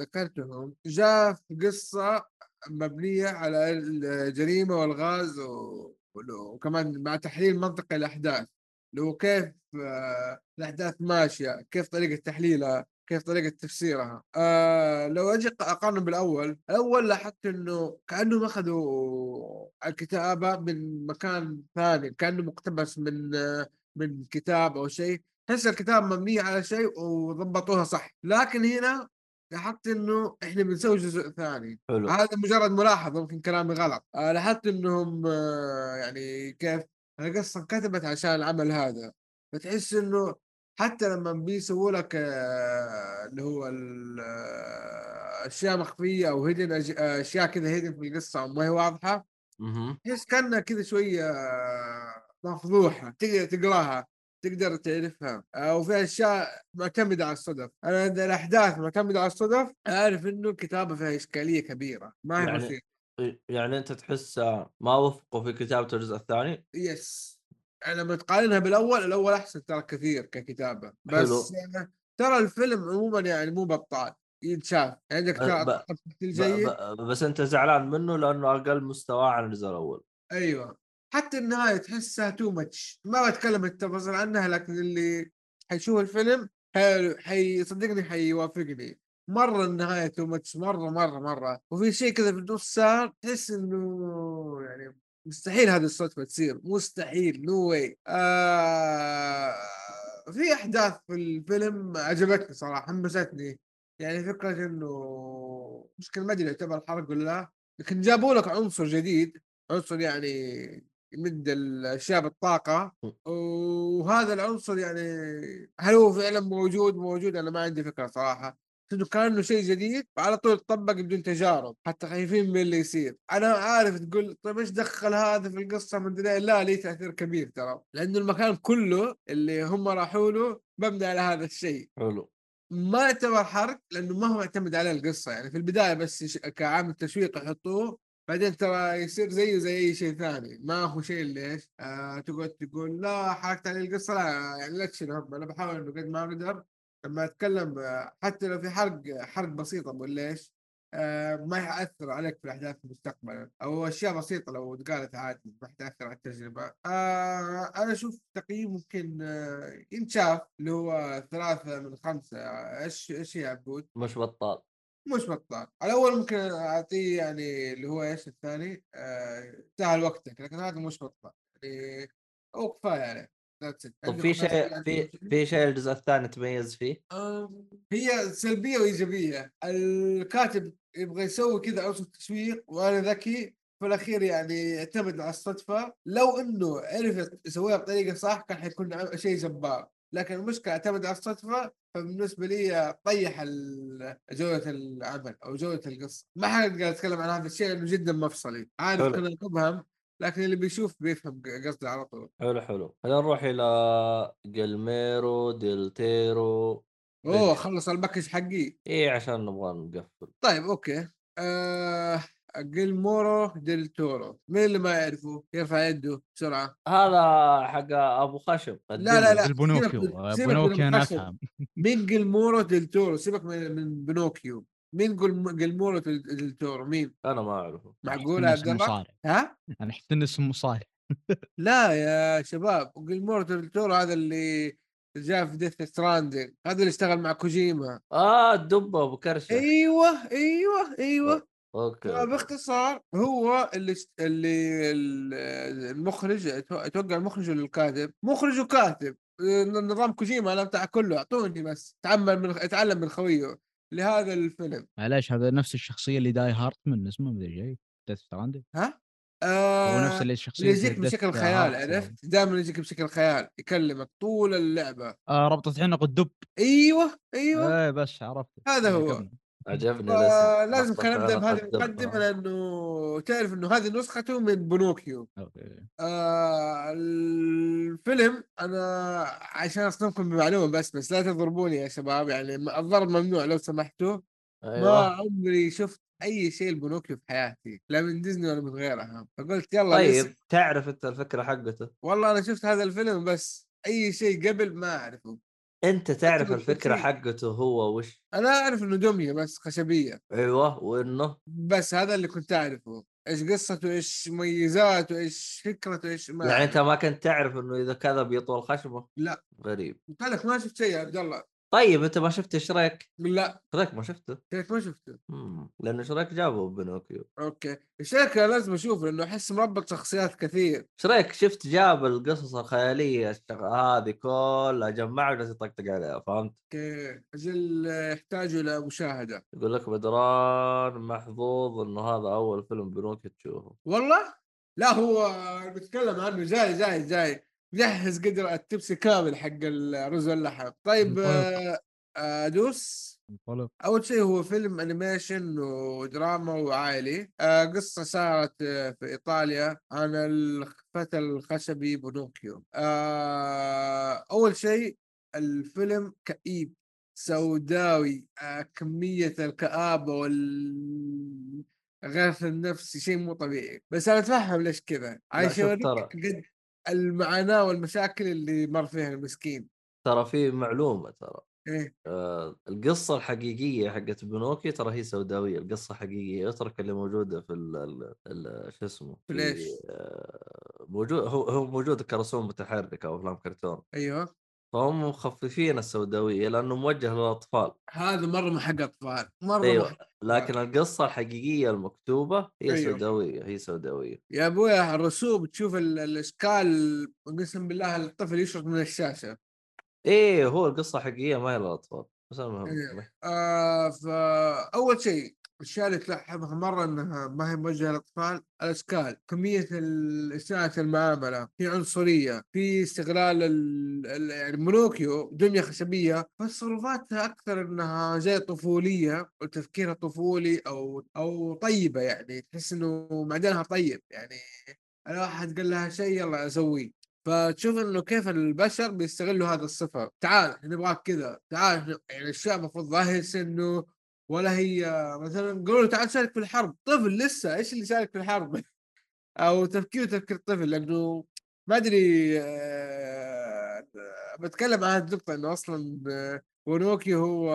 ذكرتهم جاء في قصة مبنية على الجريمة وألغاز و... وكمان مع تحليل منطقي الأحداث هو كيف آه الأحداث ماشية كيف طريقة تحليلها. كيف طريقة تفسيرها. آه لو أجي أقارن بالأول الأول لاحظت أنه كأنهم أخذوا الكتابة من مكان ثاني كأنه مقتبس من آه من كتاب أو شيء. تحس الكتاب مبنية على شيء وضبطوها صح. لكن هنا لاحظت إنه إحنا بنسوي جزء ثاني.
حلو.
هذا مجرد ملاحظة ممكن كلامي غلط. آه لاحظت إنهم آه يعني كيف القصة انكتبت عشان العمل هذا. فتحس إنه حتى لما بيسووا لك آه، اللي هو آه، أشياء مخفية أو هيدن أشياء كذا هيدن في القصة ما هي
واضحة.
تحس كأنها كذا شوية آه، مفضوحة تقدر تقراها تقدر تعرفها. آه، وفي أشياء معتمدة على الصدف. أنا عند الأحداث معتمدة على الصدف أعرف إنه الكتابة فيها إشكالية كبيرة. ما هي
يعني
بسيطه
يعني أنت تحس ما وفقوا في كتابة الجزء الثاني؟
يس لما تقارنها بالأول الأول أحسن ترى كثير ككتابة. بس
حلو.
ترى الفيلم عموما يعني مو بطال ينشاف. عندك
أه،
ترى جيد؟
بس أنت زعلان منه لأنه أقل مستوى عن الجزء الأول.
أيوه. حتى النهاية تحسها تو ماتش ما بتكلم التفاصيل عنها لكن اللي حيشوف الفيلم حي... حي... صدقني حيوافقني. مرة النهاية too much مرة مرة مرة. وفي شيء كذا في النص صار تحس إنه يعني مستحيل هذه الصدفه تصير مستحيل no way آه... في أحداث في الفيلم عجبتني صراحة حمستني. يعني فكرة إنه مشكلة ما أدري يعتبر حرق ولا لا لكن جابوا لك عنصر جديد عنصر يعني يمد الأشياء بالطاقة. وهذا العنصر يعني هل هو فعلا موجود؟ موجود أنا ما عندي فكرة صراحة. انه كأنه شيء جديد وعلى طول تطبق بدون تجارب حتى خايفين من اللي يصير. أنا عارف تقول طيب إيش دخل هذا في القصة؟ من لا ليه تأثير كبير ترى. لأنه المكان كله اللي هم راحوا له مبني على هذا الشيء.
حلو.
ما يعتبر حرق لأنه ما هو معتمد على القصة. يعني في البداية بس كعامل تشويق يحطوه بعدين ترى يصير زيه زي أي شيء ثاني. ما هو شيء إيش آه تقعد تقول لا حركت علي القصة. لا يعني لا تشيل هم. أنا بحاول انه قد ما أقدر لما أتكلم حتى لو في حرق حرق بسيطه ولا إيش آه ما يأثر عليك في الأحداث مستقبلا أو أشياء بسيطة لو تقالت عادي ما حتاثر على التجربة. آه أنا أشوف تقييم ممكن آه ينشاف اللي هو ثلاثة من خمسة. إيش إيش يا عبود؟
مش بطال.
مش بطال. الأول ممكن أعطيه يعني اللي هو إيش الثاني؟ آه سهل وقتك لكن هذا مش بطال. يعني هو كفاية عليه.
طب
عندكم
في شيء في؟ في شيء الجزء الثاني تميز فيه؟
هي سلبية وإيجابية. الكاتب يبغى يسوي كذا عنصر تشويق وأنا ذكي في الأخير يعني يعتمد على الصدفة. لو إنه عرف يسويها بطريقة صح كان حيكون شيء جبار. لكن المشكلة اعتمد على الصدفة فبالنسبة لي طيح جودة العمل أو جودة القصة. ما حقدر اتكلم عن هذا الشيء لأنه جدا مفصلي. عارف. كنا مبهم لكن اللي بيشوف بيفهم قصدي على طول.
حلو حلو. خلينا نروح إلى جيلمورو ديل
تورو
أوه big.
خلص ال package حقي.
إيه عشان نبغى نقفل.
طيب أوكي. آه جيلمورو ديل تورو. مين اللي ما يعرفه؟ يرفع يده بسرعة.
هذا حق أبو خشب.
لا لا لا البينوكيو. من
بينوكيو
أنا.
أفهم.
مين جيلمورو ديل تورو؟ سيبك من من بينوكيو. مين ديل ديل تورو مين؟
أنا ما أعرفه.
معقول عبد الله ها؟
أنا أحس إنه اسمه مصارع.
لا يا شباب جيلمورو ديل تورو هذا اللي جاء في Death Stranding هذا اللي اشتغل مع كوجيما.
آه الدبة أبو
كرشة. أيوه أيوه
أيوه.
أوكي باختصار هو اللي اللي ال- المخرج أتوقع المخرج ولا الكاتب؟ مخرج وكاتب. نظام كوجيما أنا بتاع كله أعطوني بس. تعمل من اتعلم من خويه. لهذا الفيلم.
معليش هذا نفس الشخصية اللي داي هارت من اسمه مدري شيء ديث ستراندنج
ها؟
هو
آه
نفس اللي الشخصيه
يجيك بشكل خيال عرفت؟ دائما يجيك بشكل خيال يكلمك طول اللعبة.
آه ربطة عنق الدب.
أيوه أيوه.
إيه بس عرفت.
هذا هو.
عجبني
آه لازم كان نبدا
عنق
بهذه. المقدمة لأنه تعرف إنه هذه نسخته من بنوكيو
أوكي.
آه الفيلم أنا عشان أصدمكم بمعلومة بس بس لا تضربوني يا شباب يعني الضرب ممنوع لو سمحتوا ما
أيوه
عمري شفت أي شيء البنوكيو في حياتي لا من ديزني ولا من غيرها فقلت يلا
طيب
طيب.
تعرف أنت الفكرة حقته
والله أنا شفت هذا الفيلم بس أي شيء قبل ما أعرفه
أنت تعرف
الفكرة.
حقته هو وش؟
أنا أعرف إنه دمية بس خشبية.
أيوه وإنه؟
بس هذا اللي كنت أعرفه. إيش قصته؟ إيش مميزاته؟ إيش فكرته؟ إيش ما
يعني. أنت ما كنت تعرف إنه إذا كذا بيطول خشمه
لا.
غريب.
قلت لك ما شفت شيء يا عبد الله.
طيب أنت ما شفت شريك
لا؟
شريك ما شفته؟
كيف ما شفته.
مم. لأنه شريك جابه بنوكيو.
أوكي. الشركة لازم اشوفه لأنه أحس مربط شخصيات كثير.
شريك شفت جاب القصص الخيالية الشغ... هذه كلها جمعها وجالس يطقطق عليها فهمت؟
أوكي. أجل يحتاجوا إلى مشاهدة.
يقول لك بدران محظوظ إنه هذا أول فيلم بنوكيو تشوفه.
والله؟ لا هو بتكلم عنه. جاي جاي جاي. جهز قدر التبسي كامل حق الرز واللحم. طيب آه، آه، ادوس
انطلق.
أول شيء هو فيلم animation ودراما وعائلي. آه قصة صارت آه في إيطاليا عن الفتى الخشبي بونوكيو. آه أول شيء الفيلم كئيب سوداوي. آه كمية الكآبة وال غاث النفس شيء مو طبيعي. بس أنا أتفهم ليش كذا.
ترى.
قد المعاناة والمشاكل اللي مر فيها المسكين.
ترى في معلومة ترى.
إيه.
آه، القصة الحقيقية حقت بنوكي ترى هي سوداوية. القصة حقيقيه اترك اللي موجودة في ال ال ال شو اسمه
في الإيش؟
آه، موجود هو هو موجود كرسوم متحركة أو افلام كرتون.
أيوه.
فهم مخففين السوداوية لأنه موجه للأطفال.
هذا مرة ما حق اطفال
مرة
حق
لكن القصة الحقيقية المكتوبة هي
أيوه.
سوداوية هي سوداوية.
يا ابويا الرسوم تشوف ال- الإشكال قسم بالله الطفل يشرق من الشاشة.
إيه هو القصة حقيقيه ما هي للأطفال بس المهم
إيه. آه فأول شيء الاشياء اللي تلاحظها مرة إنها ما هي موجهة للأطفال الاشكال كمية اساءه المعاملة في عنصرية في استغلال ال... ال... يعني مونوكيو دمية خشبية فتصرفاتها أكثر إنها زي طفولية وتفكيرها طفولي أو أو طيبة يعني تحس إنه معدنها طيب يعني. الواحد قال لها شيء يلا أسويه. فتشوف إنه كيف البشر بيستغلوا هذا الصفة. تعال نبغاك كذا. تعال يعني الشيء المفروض ظاهر سنه ولا هي مثلا قولوا تعال شارك في الحرب طفل لسه إيش اللي شارك في الحرب؟ أو تفكيره تفكير طفل لأنه ما أدري آه، بتكلم عن هذه النقطه إنه أصلا بونوكي هو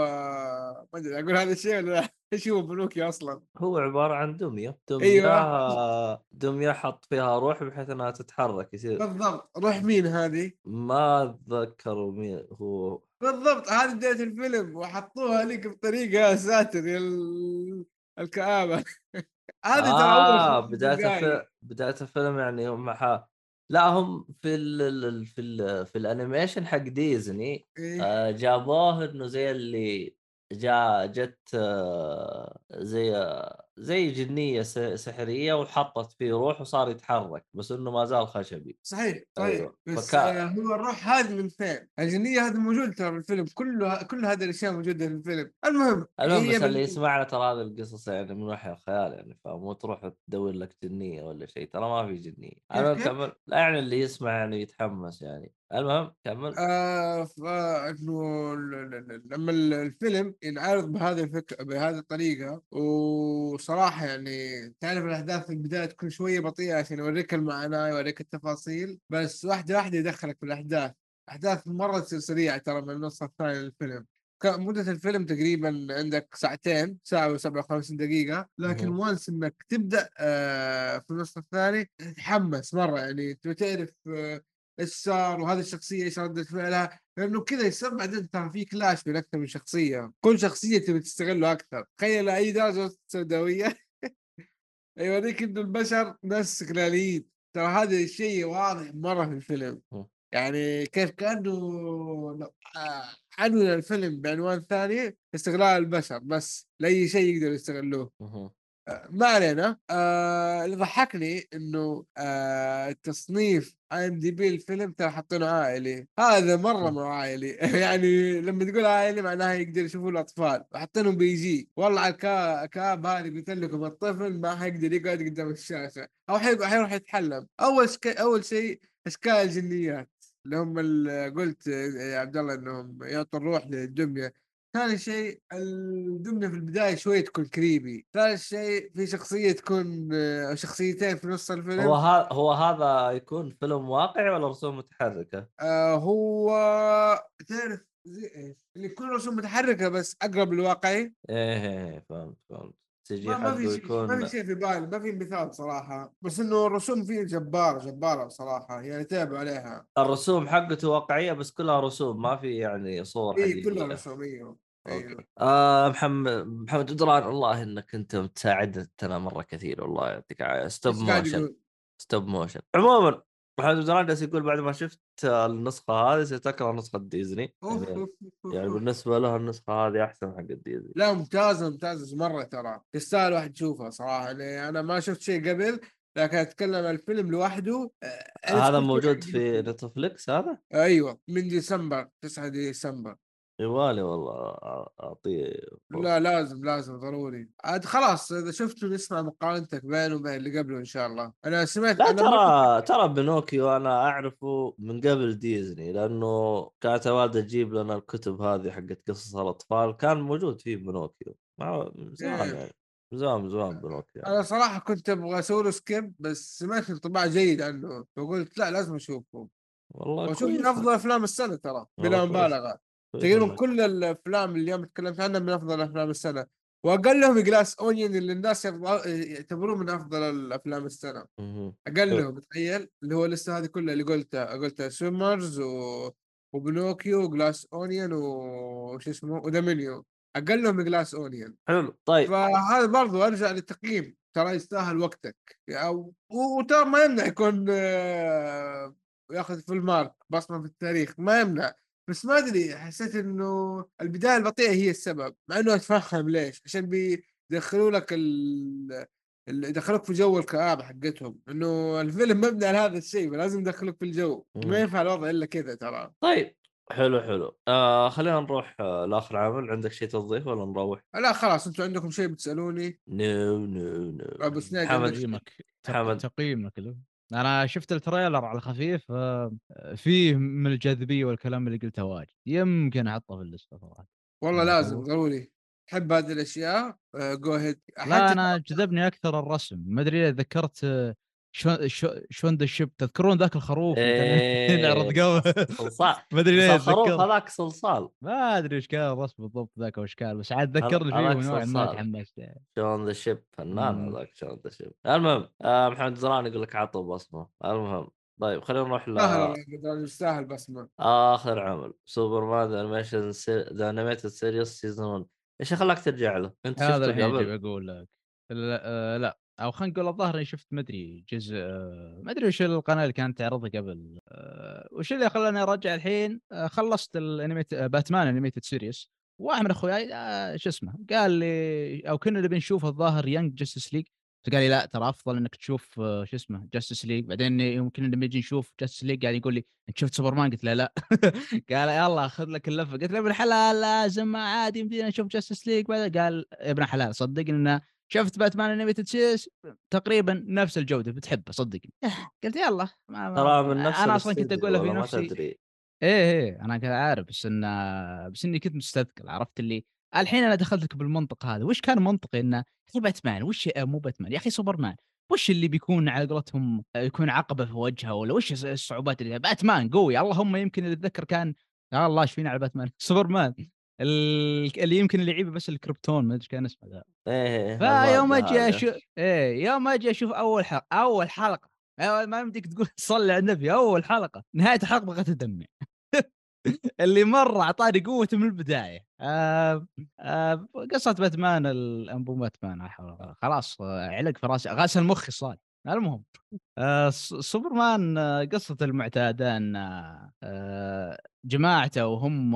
ما أدري أقول هذا الشيء ولا لا. إيش هو بونوكي أصلا؟
هو عبارة عن دمية. دمية
أيوة.
دمية حط فيها روح بحيث إنها تتحرك يصير
بالضبط. روح مين هذه؟
ما أتذكر مين هو.
بالضبط. هذه بداية الفيلم وحطوها لك بطريقة ساتر يا ال- الكآبة. هذه
آه
بداية.
الفيلم بداية الفيلم يعني هم ح... لا هم في ال... ال- في ال... في ال animation حق ديزني
إيه؟
آه جابوه إنه زي اللي جاء جت آه زي زي جنية سحرية وحطت فيه روح وصار يتحرك بس إنه ما زال خشبي
صحيح صحيح
أيوة.
بس
فكان-
آه هو الروح هذه من فين؟ الجنية هذه موجودة ترى في الفيلم كله كل هذه الأشياء موجودة في الفيلم المهم
المهم بس اللي يسمعنا ترى هذه القصص يعني من وحي الخيال يعني فمو تروح تدور لك جنية ولا شيء ترى ما في جنية
كيف؟
كمل يعني اللي يسمع يعني يتحمس يعني المهم كمل.
آه فانه ال- لما ال- الفيلم ينعرض بهذه الفكرة بهذه الطريقة وصراحة يعني تعرف الأحداث في البداية تكون شوية بطيئة عشان يوريك المعاناه يوريك التفاصيل بس واحدة واحدة يدخلك في الأحداث. أحداث مرة تصير سريعة ترى من النص الثاني للفيلم. مدة الفيلم تقريبا عندك ساعتين ساعة و57 دقيقة. لكن. وانس إنك تبدأ آه في النص الثاني تتحمس مرة يعني. تبي تعرف آه إيش صار وهذه الشخصية إيش رده فعلها؟ لأنه كذا يصير بعدين ترى في clash بين أكثر من شخصية. كل شخصية تبي تستغله أكثر. تخيل أي درجه سوداوية. يوريك إنه البشر ناس استغلاليين ترى هذا الشيء واضح مرة في الفيلم. يعني كيف كأنه عنوان الفيلم بعنوان ثاني استغلال البشر بس. لأي شيء يقدروا يستغلوه. ما علينا. آه اللي ضحكني إنه آه التصنيف IMDb الفيلم ترى حاطينه عائلي. هذا مرة مو عائلي. يعني لما تقول عائلي معناها يقدر يشوفوا الأطفال. حاطينهم PG. والله على الكا- الكآب هذه قلت لكم الطفل ما حيقدر يقعد قدام الشاشة. أو حي- حيروح يتحلم. أول شك... أول شيء إشكال الجنيات. اللي هم قلت يا عبد الله إنهم يعطوا الروح للدميه ثاني شيء الدمية في البداية شوية تكون كريبي. ثالث شيء في شخصية تكون آه، شخصيتين في نص الفيلم.
هو هذا هو هذا يكون فيلم واقعي ولا رسوم متحركة؟
آه هو تعرف زي إيش؟ اللي يكون رسوم متحركة بس أقرب للواقعي.
إيه إيه، إيه، فهمت فهمت. CG
ما, في شيء ما
يكون
في شيء في بالي ما في مثال صراحة. بس إنه الرسوم فيه جبارة جبارة بصراحة يعني تابع عليها.
الرسوم حقته واقعية بس كلها رسوم ما في يعني صور
اي كلها رسوم أيوه
أوكي. آه محمد محمد بدران والله إنك أنت مساعدتنا مرة كثير والله يعطيك
العافية.
Stop
motion؟
Stop motion عموما محمد جالس يقول بعد ما شفت النسخة هذه ستكره نسخة ديزني يعني, يعني. بالنسبة له النسخة هذه أحسن حق ديزني
لا ممتازة ممتازة مرة ترى تستاهل واحد يشوفها صراحة يعني أنا ما شفت شيء قبل لكن أتكلم عن الفيلم لوحده آه،
هذا موجود في
عجبني.
نتفليكس هذا؟
أيوه من ديسمبر 9 ديسمبر
يبغالي والله أعطيه
لا لازم لازم ضروري. عاد خلاص إذا شفته نسمع مقارنتك بينه وبين اللي قبله إن شاء الله. أنا سمعت
لا
أنا
ترى ترى بنوكيو أنا أعرفه من قبل ديزني لأنه كانت الوالده تجيب لنا الكتب هذه حقت قصص الأطفال كان موجود فيه بنوكيو. ما من زمان
إيه.
يعني زمان زمان بنوكيو
أنا صراحة كنت أبغى أسوي له skip بس سمعت انطباع جيد عنه فقلت لا لازم أشوفه.
والله وأشوف
من أفضل أفلام السنة ترى بلا.
مبالغة.
تقريبا
منك.
كل الأفلام اللي اليوم تكلمت عنها من أفضل افلام السنة واقلهم Glass Onion اللي الناس يعتبروه من أفضل الأفلام
السنة.
اقلهم تخيل اللي هو لسه هذه كلها اللي قلتها قلتها Swimmers و... وبنوكيو و Glass Onion وش اسمه؟ ودومينيو اقلهم Glass Onion
حلو طيب.
فهذا برضو أرجع للتقييم. ترى يستاهل وقتك. أو... وترى ما يمنع يكون آه، ياخذ full mark بصمة في التاريخ ما يمنع. بس ما أدري حسيت إنه البداية البطيئة هي السبب مع إنه أتفهم ليش عشان بيدخلوا لك ال... يدخلوك في جو الكآبة حقتهم إنه الفيلم مبني على هذا الشيء فلازم يدخلوك في الجو. ما ينفع الوضع إلا كذا ترى
طيب حلو حلو آه خلينا نروح آه لآخر عامل عندك شيء توظيف ولا نروح؟
لا خلاص أنتم عندكم شيء
بتسألوني no
no no
أبو.
عندك
تقييمك. تقييمك له أنا شفت ال trailer على الخفيف آه، فيه من الجاذبية والكلام اللي قلته واجد. يمكن أحطه في ال list صراحة.
والله
ما
لازم. ضروري. تحب هذه الأشياء. go ahead
لا أنا جذبني أكثر الرسم. ما أدري ذكرت Shaun the Sheep تذكرون ذاك الخروف اللي كان
إيه،
قبل؟
صلصال.
ما
أدري
ليه
الخروف هذاك صلصال.
ما أدري إيش كان الرسم بالضبط ذاك وش كان بس عاد ذكرني فيه ونوعا ما. تحمست.
Shaun the Sheep فنان. هذاك Shaun the Sheep. المهم آه محمد زران يقول لك عطوا بصمة. المهم طيب خلينا نروح ل
يستاهل يستاهل بسمه
آخر عمل. Superman the animation the animated series season 1 إيش خلاك ترجع له؟ أنت
هذا الحين جاي بقول لك. لا, آه لا. أو خلينا نقول الظاهر إني شفت مدري جزء ما أدري وش القناة اللي كانت تعرضها قبل آه وش اللي خلاني أرجع الحين؟ آه خلصت ال animate آه Batman animated series واحد من أخوياي شو اسمه؟ قال لي أو كنا نبي نشوف الظاهر Young Justice League فقال لي لا ترى أفضل إنك تشوف شو اسمه؟ Justice League بعدين يمكن لما نجي نشوف Justice League قاعد يقول لي أنت شفت سوبرمان قلت له لا. قال يلا خذ لك اللفة. قلت له ابن الحلال لازم عادي نشوف Justice League قال يا ابن الحلال صدقني إنه شفت باتمان animated series تقريبا نفس الجودة بتحبه صدقني. قلت يلا ما ما
ترى من نفس
أنا أصلا كنت
الاستديو
أقول له في
ما
نفسي
تدري.
إيه إيه أنا كنت عارف بس إن بس إني كنت مستثقل عرفت اللي الحين أنا دخلت لك بالمنطق هذا. وش كان منطقي؟ انه يا أخي باتمان وش آه، مو باتمان يا أخي سوبرمان وش اللي بيكون على قولتهم آه، يكون عقبة في وجهه ولا وش الص- الصعوبات اللي باتمان قوي اللهم يمكن اللي اتذكر كان يا الله إيش فينا على باتمان؟ سوبرمان. اللي يمكن اللي يعيبه بس الكريبتون ما أدري كان اسمه ذا.
إيه
فيوم
المادة أجي.
أشوف إيه يوم أجي أشوف أول حلقة أول حلقة. أيوة ما يمديك تقول صلي على النبي أول حلقة نهاية الحلقة بغيت أدمع. اللي مرة أعطاني قوته من البداية. آه آه قصة باتمان الأنبو باتمان. خلاص علق في راسي غسل مخي صار. المهم. آه سوبرمان آه، قصة المعتادة آه، جماعته وهم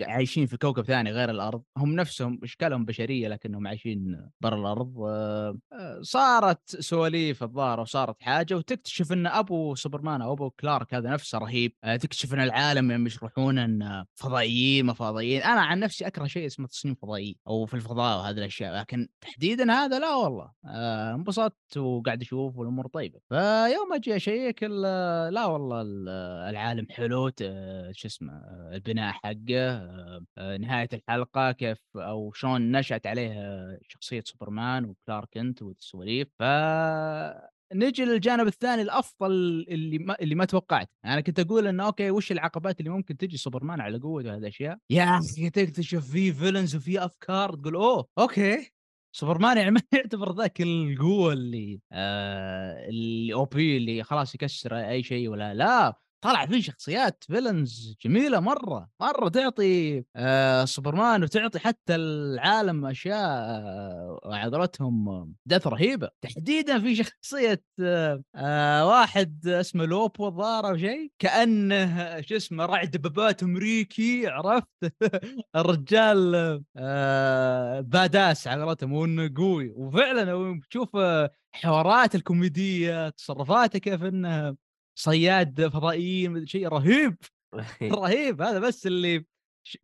عايشين في كوكب ثاني غير الأرض. هم نفسهم إشكالهم بشرية لكنهم عايشين برا آه، صارت سواليف الظاهر وصارت حاجة وتكتشف إن أبو سوبرمان أو أبو كلارك هذا نفسه رهيب. تكتشف إن العالم يوم يشرحون إن فضائيين ما فضائيين. أنا عن نفسي أكره شيء اسمه تصميم فضائي أو في الفضاء وهذه الأشياء لكن تحديدا هذا لا والله. انبسطت وقاعد أشوف والأمور طيبة. فيوم أجي اشيك ال- لا والله ال- العالم حلو ت- شو اسمه آه، البناء حقه آه، آه، نهاية الحلقة كيف أو شلون نشأت عليه آه، شخصية سوبرمان وكلارك كنت والسواليف. ف نجي للجانب الثاني الأفضل اللي ما اللي ما توقعت. أنا كنت أقول إنه okay وش العقبات اللي ممكن تجي سوبرمان على قوته وهذه الأشياء؟ يا أخي تكتشف في villains وفي أفكار تقول أوه okay. سوبرمان يعني ما يعتبر ذاك القوة اللي آه اللي OP اللي خلاص يكسر أي شيء ولا لا. طلع في شخصيات villains جميلة مرة مرة تعطي آه سوبرمان وتعطي حتى العالم أشياء آه قولتهم دث رهيبة. تحديدا في شخصية آه واحد اسمه لوبو الظاهر أو شيء كأنه شو اسمه راعي دبابات أمريكي عرفت؟ الرجال badass على قولتهم وإنه قوي. وفعلا تشوف حوارات الكوميدية تصرفاته كيف إنه صياد فضائيين شيء رهيب رهيب هذا بس اللي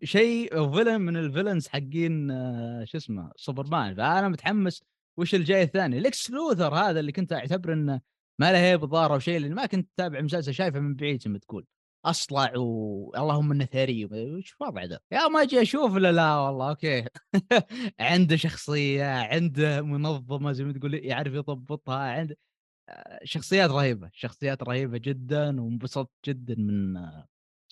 شيء villain من ال villains حقين آه، شو اسمه سوبرمان. فأنا متحمس وش الجاي الثاني. ليكس لوثر هذا اللي كنت أعتبر إنه ما له هيبة ظاهر أو شيء لأن ما كنت اتابع مسلسل شايفه من بعيد زي ما تقول. أصلع واللهم انه ثري وش وضع ذا؟ يا ما أجي أشوف لا لا والله okay. عنده شخصية عنده منظمة زي ما تقول يعرف يضبطها عنده شخصيات رهيبة شخصيات رهيبة جدا وانبسطت جدا من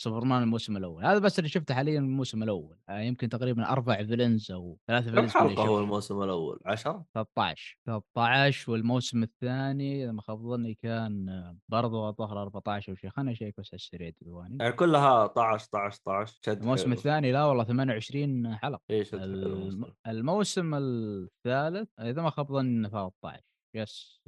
سوبرمان الموسم الأول. هذا بس اللي شفته حاليا من الموسم الأول. آه، يمكن تقريبا أربع villains أو ثلاث
كم
villains
حلقة هو الموسم الأول؟ 10
13 13 والموسم الثاني إذا ما خاب ظني كان برضو الظهر 14 أو شيء خليني أشيك بس على السريع ديواني
يعني كلها 12 12 12 شد
الموسم. الثاني لا والله 28 حلقة.
اي شد
الم-
الموسم.
الثالث إذا ما خاب ظني إنه 13 يس.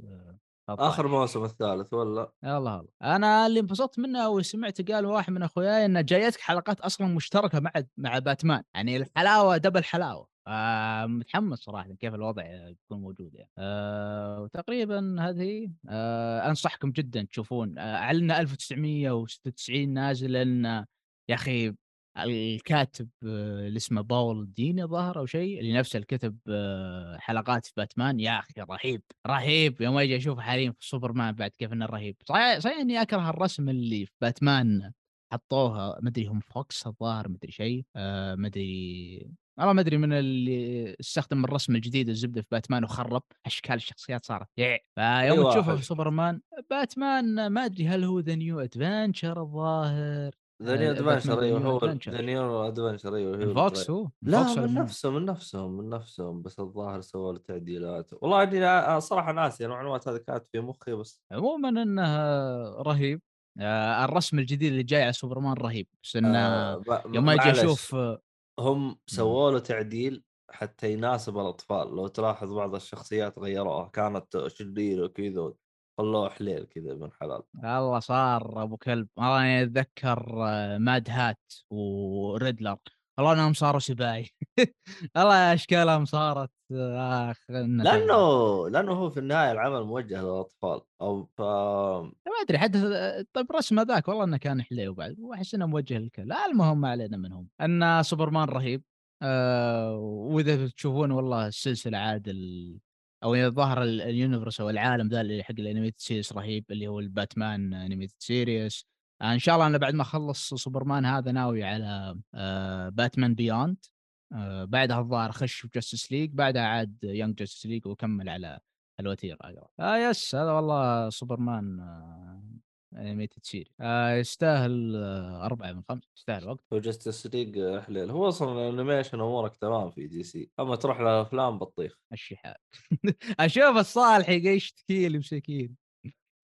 13.
آخر موسم الثالث ولا؟
يلا هلا أنا اللي انبسطت منه وسمعت قال واحد من أخوياي إنه جايتك حلقات أصلا مشتركة مع مع باتمان. يعني الحلاوة دبل حلاوة. آه متحمس صراحة كيف الوضع يكون موجود يعني. آه وتقريبا هذه. آه أنصحكم جدا تشوفون. آه اعلنا 1996 نازل لأن يا أخي الكاتب آه، اللي اسمه باول ديني ظهر أو شيء اللي نفسه اللي كتب آه، حلقات في باتمان. يا أخي رهيب رهيب. يوم أجي أشوفه حاليا في سوبرمان بعد كيف إنه رهيب. صحيح صحيح إني أكره الرسم اللي في باتمان حطوها. ما أدري هم فوكس الظاهر ما أدري شيء آه ما أدري والله ما أدري من اللي استخدم الرسم الجديد الزبدة في باتمان وخرب. أشكال الشخصيات صارت. يع فيوم
أي
تشوفه. في سوبرمان باتمان ما أدري هل هو The New Adventure الظاهر
The New
آه،
Adventure
أيوه
هو.
The New Adventure
أيوه
فوكس. هو؟
لا من نفسهم من نفسهم من نفسهم بس الظاهر سووا له تعديلات. والله اني أنا صراحة ناسي المعلومات هذه كانت في مخي بس
عموما إنه رهيب. آه الرسم الجديد اللي جاي على سوبرمان رهيب. بس إنه
آه
يوم
أجي
أشوف آه،
هم سووا له تعديل حتى يناسب الأطفال. لو تلاحظ بعض الشخصيات غيروها كانت شريرة وكذا خلوه حليل كذا ابن حلال.
الله صار أبو كلب. والله اني أتذكر آه، ماد هات وريدلر. والله إنهم صاروا سباعي والله أشكالهم صارت آه، اخ إنه
لأنه لأنه هو في النهاية العمل موجه للأطفال. أو ف
ما أدري حتى طيب رسم ذاك والله إنه كان حليو بعد. وأحس إنه موجه للكل. المهم ما علينا منهم. إن سوبرمان رهيب. آه وإذا تشوفون والله السلسلة عاد. أو إذا ظهر ال- ال universe أو العالم ذا اللي حق ال animated series رهيب اللي هو الباتمان animated series آه إن شاء الله أنا بعد ما أخلص سوبرمان هذا ناوي على آه باتمان Beyond آه بعدها الظاهر أخش في Justice League بعدها عاد Young Justice League وأكمل على الوتيرة. آه yes هذا والله سوبرمان animated series آه يستاهل آه أربعة من خمسة يستاهل وقت.
هو Justice League حليو. هو أصلا ال animation أمورك تمام في DC أما تروح للافلام بطيخ.
مشي حالك. أشوف الصالح يشتكي لي مسكين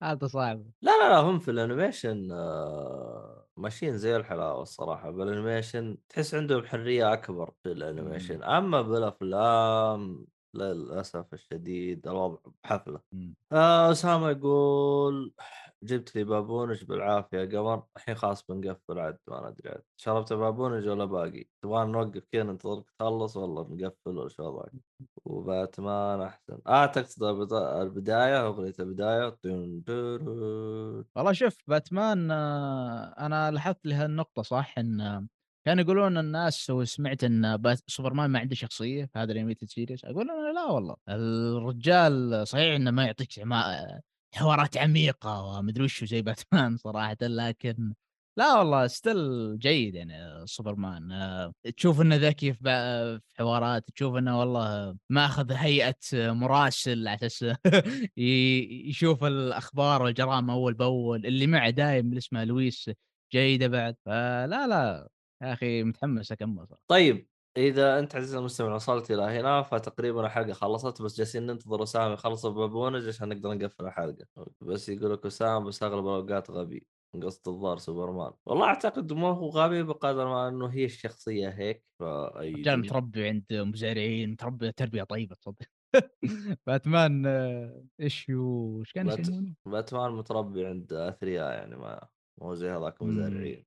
هذا صعب.
لا لا لا هم في ال animation آه، ماشيين زي الحلاوة الصراحة. بال animation تحس عندهم حرية أكبر في ال animation أما بالأفلام للأسف الشديد الوضع بحفله
مم.
آه، اسامه يقول جبت لي بابونج بالعافية قمر الحين خلاص بنقفل عاد ما ندري عاد. شربت بابونج ولا باقي؟ تبغى نوقف كذا ننتظرك تخلص ولا نقفل ولا شو وضعك؟ وباتمان أحسن. آه تقصد البدا- البداية أغنية البداية.
والله شوف باتمان آه، أنا لاحظت لها النقطة صح؟ إن آه، كانوا يقولون الناس وسمعت إن سوبرمان ما عنده شخصية في هذا ال animated series أقول أنا لا والله الرجال صحيح إنه ما يعطيك حوارات عميقة ومدري وشو زي باتمان صراحة لكن لا والله still جيد يعني سوبرمان. آه، تشوف إنه ذكي في حوارات تشوف إنه والله ماخذ هيئة مراسل على أساس يشوف الأخبار والجرائم أول بأول اللي معه دايم اللي اسمه لويس جيده بعد. فلا لا يا أخي متحمس أكمل صراحة.
طيب إذا أنت عزيزي المستمع وصلت إلى هنا فتقريبا الحلقة خلصت بس جالسين ننتظر أسامة يخلص بابونج عشان نقدر نقفل الحلقة. بس يقول لك أسامة بس اغلب الاوقات غبي قصد الظاهر سوبرمان. والله أعتقد ما هو غبي بقدر ما إنه هي الشخصية هيك فأي
رجال متربي عند مزارعين متربي تربية طيبة تصدق باتمان آه، إيش إيش كان
بات-؟ باتمان متربي عند أثرياء يعني ما مو زي هذاك. مزارعين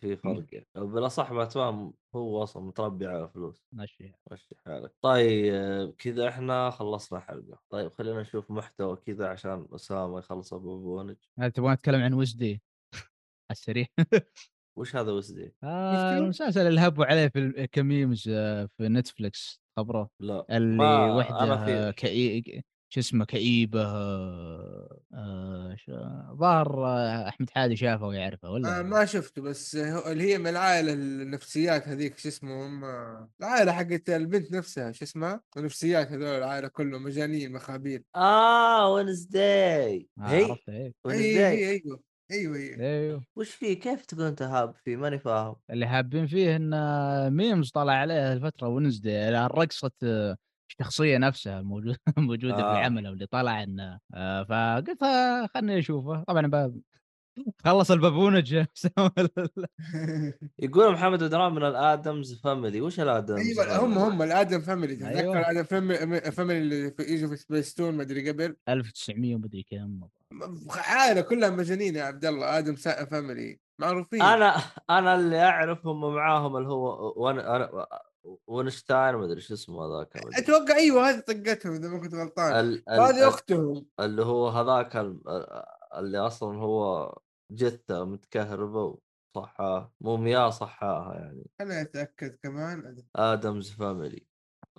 في فرق يعني. بالأصح باتمان هو أصلا متربي على فلوس.
ماشي
مشي حالك. طيب كذا إحنا خلصنا الحلقة طيب خلينا نشوف محتوى كذا عشان أسامة يخلص أبو بونج.
تبغى نتكلم عن على السريع.
وش هذا وسدي؟
آه؟ المسلسل اللي هبوا عليه في كميمز آه، في نتفلكس خبره.
لا
اللي وحده
أنا في
كئي شو اسمه كئيبة آه، آه، شو- ظاهر آه، أحمد حادي شافه ويعرفه ولا؟
آه ما شفته بس هو- اللي هي من العائلة النفسيات هذيك شو اسمهم آه، العائلة حقت البنت نفسها شو اسمها؟ النفسيات هذول العائلة كلهم مجانين مخابيل.
آه ونسداي
آه،
هي؟
اي
ونسداي
اي أيوه أيوه أيوه.
أيوه.
وش فيه؟ كيف تكون انت هاب فيه؟ ماني فاهم.
اللي حابين فيه إن ميمز طلع عليه الفترة ونزدي رقصه آه، الشخصية نفسها الموجوده موجودة في
آه.
العمل واللي طلع إنه آه، فقلت آه، خلني أشوفه. طبعا باب خلص البابونج.
يقول محمد بدران من ال Addams Family. وش ال
Addams أيوه هم هم ال Addams Family. تتذكر
أيوة.
ال Addams Family اللي في يجوا في سبيس تون ما أدري قبل؟
1900 ومدري كم.
عائلة كلها مجانين يا عبد الله. Addams Family. معروفين.
أنا أنا اللي أعرف هم معاهم اللي هو ون... ونشتاين ما أدري شو اسمه هذاك.
أتوقع إيوه هذه طقتهم إذا ما كنت غلطان. هذه. أختهم
اللي هو هذاك ال... اللي أصلا هو جثة متكهربة وصحاه مو مياه صحاها يعني
خليني أتأكد كمان
آدمز فاميلي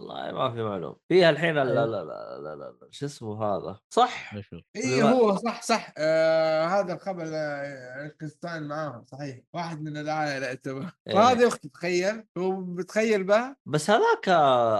والله ما في معلوم. فيها الحين لا لا
أيوه.
لا لا, لا, لا. شو اسمه هذا؟ صح؟ إي
هو صح صح. آه هذا الخبر آه، كريستيان معاهم صحيح. واحد من العائله يعتبر.
إيه.
فهذه أختي تخيل. هو بتخيل بها
بس هذاك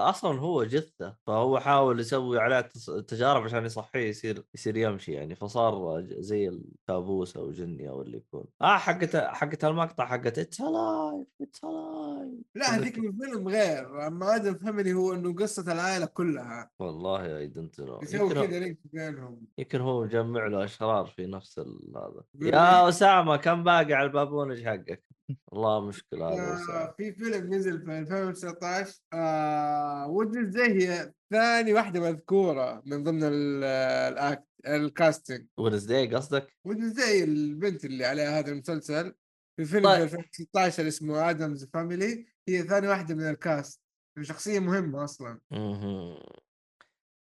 أصلا هو جثة. فهو حاول يسوي عليه تجارب عشان يصحيه يصير يصير يمشي يعني. فصار زي الكابوس أو جني أو اللي يكون. آه حقت حقت المقطع حقت اتس الايف it's alive
لا هذيك من فيلم غير. اما Addams Family هو انه قصة العائلة كلها.
والله I don't know
يسوي
يمكن,
كذا link بينهم.
يمكن هو مجمع له أشرار في نفس ال- هذا. يا أسامة كم باقي على البابونج حقك؟ والله مشكلة هذا
في فيلم نزل في 2019 آه وجه زي هي ثاني واحدة مذكورة من ضمن ال- ال act
ال casting.
Wednesday قصدك؟ زي البنت اللي عليها هذا المسلسل. في فيلم
طيب.
في 2016 اسمه Addams Family هي ثاني واحدة من ال cast. شخصية مهمة
أصلا.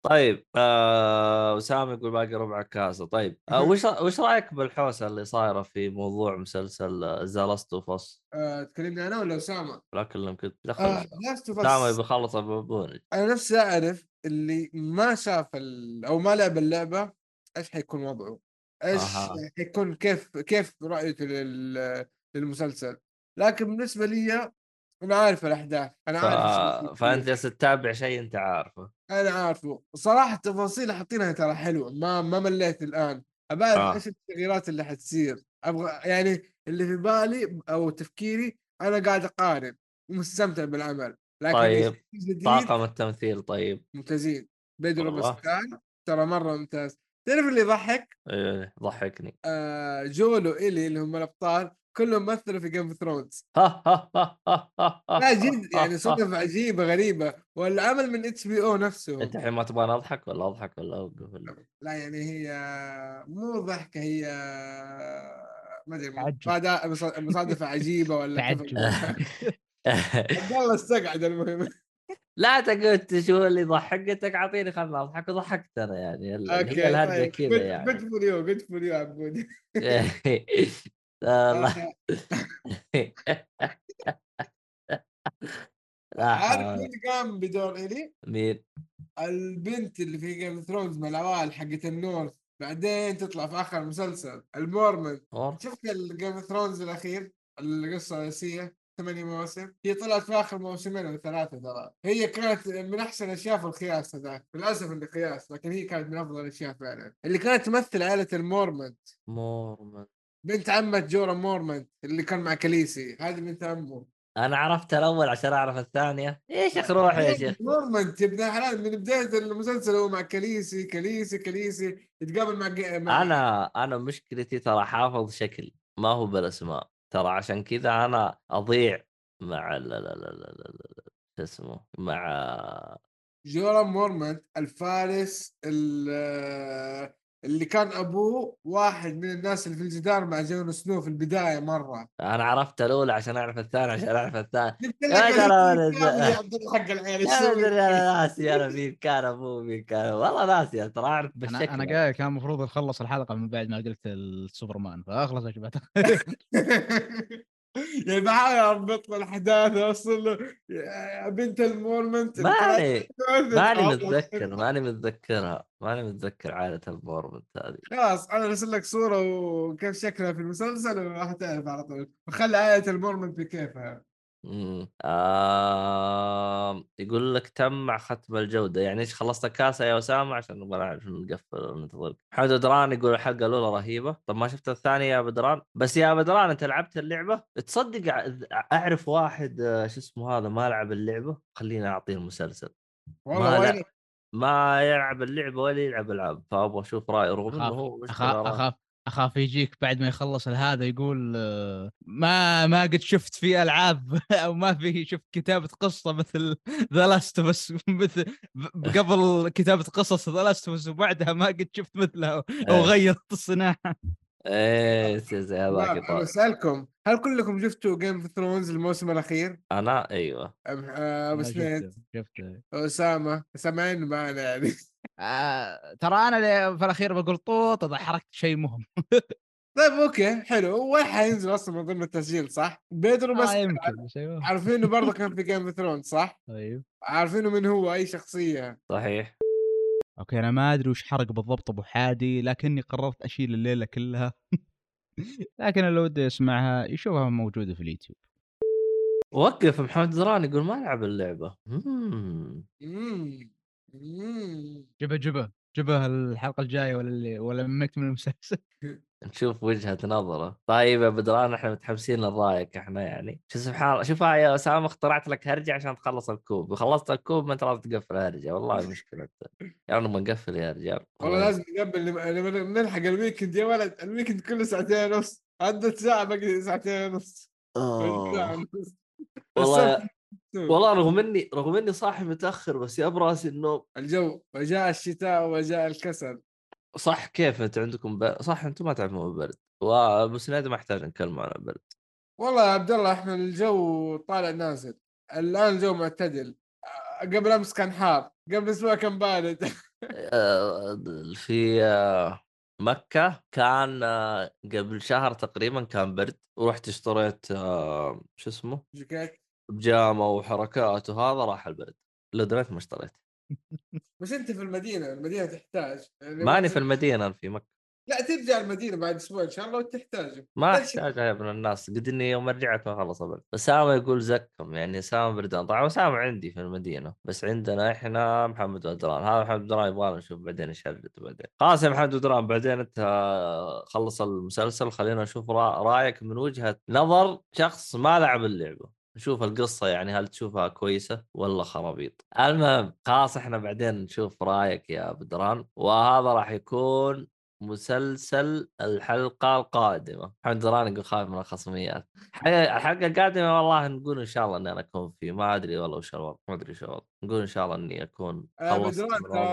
طيب آه، اسامه يقول باقي ربع كاسة طيب آه، وش وش رأيك بالحوسة اللي صايرة في موضوع مسلسل The Last of
آه تكلمني أنا ولا أسامة؟
لكن لم كنت
آه
دخل اسامه
اس
بيخلص البابونج
أنا نفسي أعرف اللي ما شاف. أو ما لعب اللعبة إيش حيكون وضعه؟ إيش
أها.
حيكون كيف كيف رؤيته لل... للمسلسل؟ لكن بالنسبة لي أنا عارف الأحداث أنا
ف...
عارف
فانت. جالس تتابع شيء أنت عارفه.
أنا عارفه. صراحة التفاصيل حاطينها ترى حلوة ما ما مليت الآن. ابى
آه.
إيش التغييرات اللي حتصير؟ أبغى يعني اللي في بالي أو تفكيري أنا قاعد أقارن ومستمتع بالعمل لكن
طيب، طاقم التمثيل طيب.
ممتازين. بيدرو. باسكال ترى مرة ممتاز. تعرف اللي يضحك؟
إيه ضحكني.
آه جويل و إيلي اللي هم الأبطال كلهم مثلوا في Game of Thrones لا جد يعني صدف عجيبه غريبة. والعمل من HBO نفسه.
أنت الحين ما تبغى اضحك ولا أضحك ولا أوقف ولا؟
لا يعني هي مو ضحكة هي ما أدري مصادفة عجيبة ولا. عبد الله استقعد المهم.
لا تقول شو اللي يضحكتك أعطيني خلنا أضحك. وضحكت أنا يعني هي الهرجه كذا يعني.
good for you good for you عبود
والله لا
عارف
حول.
مين قام بدور إلي؟
مين؟
البنت اللي في Game of Thrones من العوائل حقت ال North. بعدين تطلع في آخر المسلسل
المورمنت؟
شفت ال Game of Thrones الأخير؟ القصة الرئيسية ثمانية مواسم. هي طلعت في آخر موسمين أو ثلاثة ترى. هي كانت من أحسن الاشياء في ال chaos هذاك. للأسف إنه chaos لكن هي كانت من أفضل الأشياء فعلا. اللي كانت تمثل عائلة المورمنت
مورمن.
بنت عمة جورا مورمنت اللي كان مع كليسي هذه بنت عمه.
أنا عرفت الأول عشان أعرف الثانية. يا أخي روحي يا شيخ
مورمنت يا ابن حلال من بداية المسلسل هو مع كليسي كليسي كليسي يتقابل مع, مع
أنا أنا مشكلتي ترى حافظ شكل ما هو بالأسماء. ترى عشان كذا أنا أضيع مع لا لا لا لا لا لا شو اسمه مع
جورا مورمنت الفارس ال- اللي كان أبوه واحد من الناس اللي في الجدار مع جون سنو في البداية مرة.
أنا عرفت الأولى عشان أعرف الثاني عشان أعرف الثاني يا ترى
يا عبد الله حق العيال
أنا ناسي أنا مين كان أبوه مين كان والله ناسي ترى أعرف
أنا
بالشكل
أنا قايل كان المفروض نخلص الحلقة من بعد ما قلت السوبرمان فأخلص يا جماعة
يعني بحاول اربط الأحداث اوصل بنت المورمنت
ماني ماني. متذكر ماني متذكرها ماني متذكر عائلة المورمنت هذه.
خلاص أنا أرسل لك صورة وكيف شكلها في المسلسل وراح تعرف على طول. وخلي آية المورمنت بكيفها.
مم. آه... يقول لك تم مع ختم الجودة. يعني إيش خلصت الكاسة يا أسامة؟ عشان نبغى نعرف نقفل وننتظر. محمد بدران يقول الحلقة الأولى رهيبة. طب ما شفت الثانية يا بدران بس يا بدران أنت لعبت اللعبة؟ تصدق أعرف واحد آه، شو اسمه هذا ما لعب اللعبة؟ خليني أعطيه المسلسل.
والله
ما لا ما يلعب اللعبة ولا يلعب ألعاب فأبغى أشوف رايه رغم
إنه
هو أخاف.
أخاف. أخاف يجيك بعد ما يخلص هذا يقول ما ما قد شفت في ألعاب أو ما في شفت كتابة قصة مثل The Last of Us مثل قبل كتابة قصص The Last of Us وبعدها ما قد شفت مثلها
إيه.
وغيرت الصناعة
إيه زي هذاك يطلع.
بسالكم هل كلكم شفتوا Game of Thrones الموسم
الأخير؟ أنا
أيوه آه،
أبو
سميت
شفته
أسامة سامعين معنا يعني
آه ترى أنا اللي في الأخير بقول طوط اذا حركت شيء مهم
طيب okay حلو وين حينزل أصلا من ضمن التسجيل صح؟ بيدرو بس
آه يمكن شيء مهم.
عارفين إنه برضه كان في Game of Thrones صح؟
طيب
عارفينه من هو أي شخصية
صحيح
okay أنا ما أدري وش حرق بالضبط أبو حادي لكني قررت أشيل الليلة كلها. لكن اللي ودي يسمعها يشوفها موجودة في اليوتيوب.
وقف محمد بدران يقول ما لعب
اللعبة.
جبه جبه جبه الحلقة الجاية ولا اللي ولا ميت من المسلسل؟
نشوف وجهة نظره. طيب يا بدران إحنا متحمسين لرايك إحنا يعني. شو سبحان الله شوف يا أسامة اخترعت لك هرجة عشان تخلص الكوب. وخلصت الكوب ما أنت لازم تقفل هرجة والله مشكلة. يعني ما نقفل يا رجال.
والله لازم نقفل لما- لما نلحق ال weekend يا ولد. ال weekend كله ساعتين ونص. عدت ساعة باقي ساعتين ونص. ونص.
والله والله رغم إني رغم إني صاحي متأخر بس يا براسي النوم
الجو وجاء الشتاء وجاء الكسل.
صح كيف أنت عندكم ب... صح أنتم ما تعرفون البرد وابو سنيد ما يحتاج نتكلم عن البرد
والله يا عبد الله إحنا الجو طالع نازل. الآن الجو معتدل. قبل أمس كان حار قبل أسبوع كان بارد.
آه، في آه، مكة كان آه، قبل شهر تقريبا كان برد ورحت اشتريت شو اسمه؟
جاكيت.
بجامة وحركات وهذا راح البرد لو دريت ما اشتريت.
بس أنت في المدينة المدينة تحتاج. يعني
ماني في المدينة أنا في مكة.
لا ترجع المدينة بعد أسبوع إن شاء الله وتحتاج
ما. أحتاجها يا ابن الناس. قد إني يوم رجعت ما خلص البرد اسامه يقول زكم يعني اسامه بردان. طبعا اسامه عندي في المدينة. بس عندنا إحنا محمد بدران. هذا محمد بدران يبغى نشوف بعدين إيش بعدين. خلاص يا محمد بدران بعدين أنت خلص المسلسل. خلينا نشوف رأ- رأيك من وجهة نظر شخص ما لعب اللعبة. نشوف القصة يعني هل تشوفها كويسة؟ ولا خرابيط. المهم خلاص إحنا بعدين نشوف رأيك يا بدران وهذا راح يكون مسلسل الحلقة القادمة. محمد دران يقول خايف من الخصميات. الحلقة القادمة والله نقول إن شاء الله إني أنا أكون فيه. ما أدري والله وش الوضع ما أدري وش الوضع. نقول إن شاء الله إني أكون
آه،
خلصت.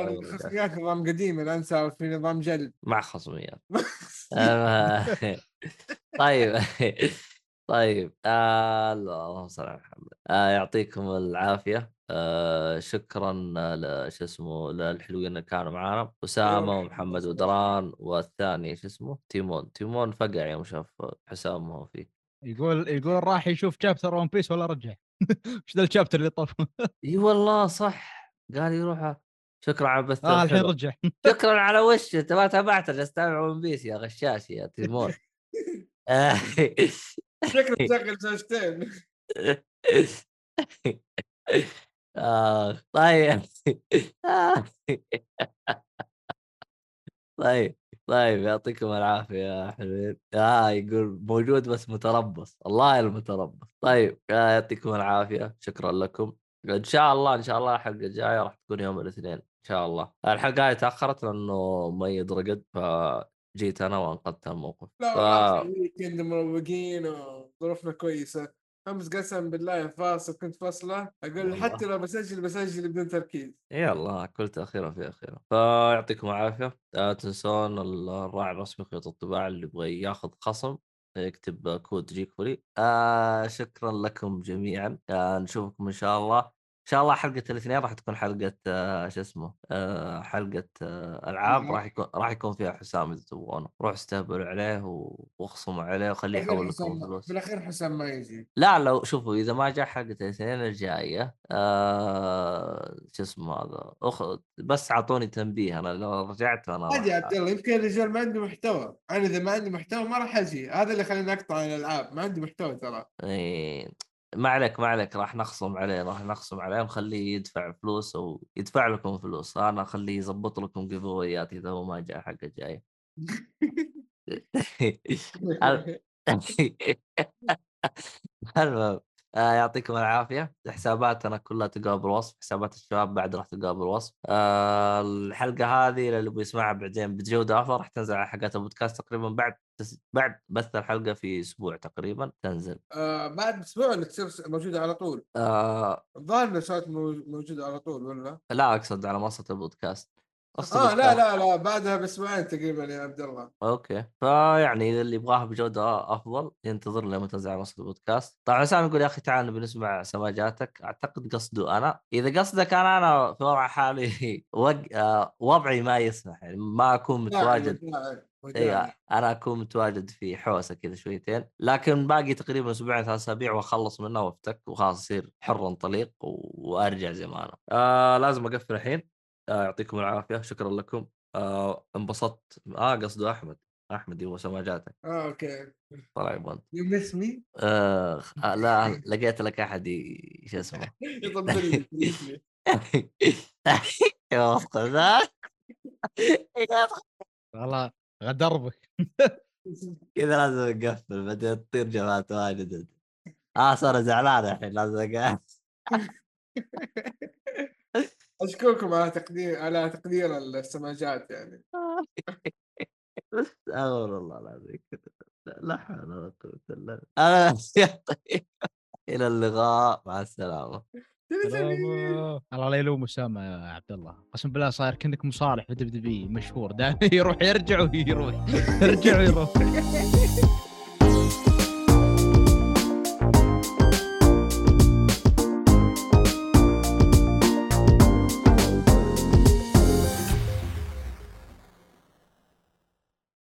الخصميات نظام قديم الان صار في نظام جلد.
مع خصميات. طيب. طيب آه اللهم صل على محمد. آه يعطيكم العافية. آه شكرا ل- شو اسمه للحلوين اللي كانوا معانا. أسامة
أيوة.
ومحمد ودران والثاني شو اسمه تيمون. تيمون فقع يوم شاف حسام ما هو فيه.
يقول يقول راح يشوف chapter One Piece ولا رجع. إيش ذا ال chapter اللي طاف.
إي والله صح. قال يروح. شكرا على البث
آه الحين. رجع.
شكرا على وش انت ما تابعت جالس تتابع One Piece يا غشاش يا تيمون.
شكله شغل شاشتين
آه طيب. طيب طيب يعطيكم العافية يا حلوين آه يقول موجود بس متربص. الله المتربص. طيب آه يعطيكم العافية. شكرا لكم. إن شاء الله إن شاء الله الحلقة الجاية راح تكون يوم الاثنين إن شاء الله. الحلقة هاي تأخرت لأنه ميد رقد فجيت أنا وأنقذت الموقف.
لا
ف...
weekend مروقين وظروفنا كويسة. أمس قسم بالله فاصل كنت فاصلة.
أقول.
حتى لو بسجل بسجل بدون تركيز.
يلا كل تاخيره في اخيره فيعطيكم العافية. لا تنسون الراعي الرسمي خيوط الطباعة اللي يبغى ياخذ خصم يكتب كود جيك فولي آه شكرا لكم جميعا. آه نشوفكم إن شاء الله. شاء الله حلقة الاثنين راح تكون حلقة آه، شو اسمه آه، حلقة آه،
ألعاب.
راح يكون راح يكون فيها حسام اذا تبغونه روح استهبلوا عليه واخصموا عليه وخليه يحول لكم فلوس.
بالأخير حسام ما يجي.
لا لو شوفوا إذا ما جاء حلقة الاثنين الجاية شو اسمه هذا أخ... بس أعطوني تنبيه أنا لو رجعت أنا
عادي عبد الله يمكن الرجال ما عنده محتوى. أنا إذا ما عندي محتوى ما راح أجي. هذا اللي خليني أقطع الألعاب ما عندي محتوى ترى.
إيه، ما عليك ما عليك راح نخصم عليه راح نخصم عليه ونخليه يدفع فلوس أو يدفع لكم فلوس. أنا أخليه يظبط لكم جيفويات إذا هو ما جاء حق الجاي المهم آه يعطيكم العافية. حساباتنا كلها تلقاها بالوصف حسابات الشباب بعد راح تلقاها بالوصف آه الحلقة هذه اللي يبغى يسمعها بعدين بجودة أفضل راح تنزل على حلقات البودكاست تقريبا بعد تس... بعد بث الحلقة في أسبوع تقريبا تنزل.
آه بعد أسبوع ولا تصير موجودة على طول.
آه.
الظاهر انها صارت مو- موجودة على طول ولا؟
لا أقصد على منصه البودكاست. منصة
آه لا. لا لا بعدها بأسبوعين تقريبا يا عبد الله.
أوكي. فيعني اذا اللي يبغاها بجودة أفضل ينتظر لما تنزل على منصه البودكاست. طبعا سامي يقول يا أخي تعال نبي نسمع سماجاتك أعتقد قصده أنا. إذا قصدك أنا أنا في وضع حالي وق... آه وضعي ما يسمح. يعني ما أكون متواجد.
وداعي،
إي
وداعي.
أنا أكون متواجد في حوسة كذا شويتين. لكن باقي تقريبا أسبوعين ثلاث أسابيع وأخلص منها وأفتك. وخلاص اصير حر طليق وأرجع زي ما أنا. آه لازم أقفل الحين. آه يعطيكم العافية شكرا لكم. آه انبسطت. آه قصده أحمد. أحمد يبغى سماجاتك.
آه أوكي.
طلع يبغى.
you miss me
آه لا لقيت لك أحد شو اسمه؟
يطبل لي
يا وفق ذاك
والله غدربك.
كذا لازم نقفل بعدين تطير جماعة واجد آه صار زعلان الحين لازم اقعد
أشكركم على تقدير على تقدير السماجات يعني.
استغفر الله العظيم لا حول ولا قوة إلا بالله. إلى اللقاء. مع السلامة.
الله لا يلوم أسامة يا عبد الله قسم بالله صاير كأنك مصارح في دب دبي مشهور. دائما يروح يرجع ويروح. يرجع ويروح.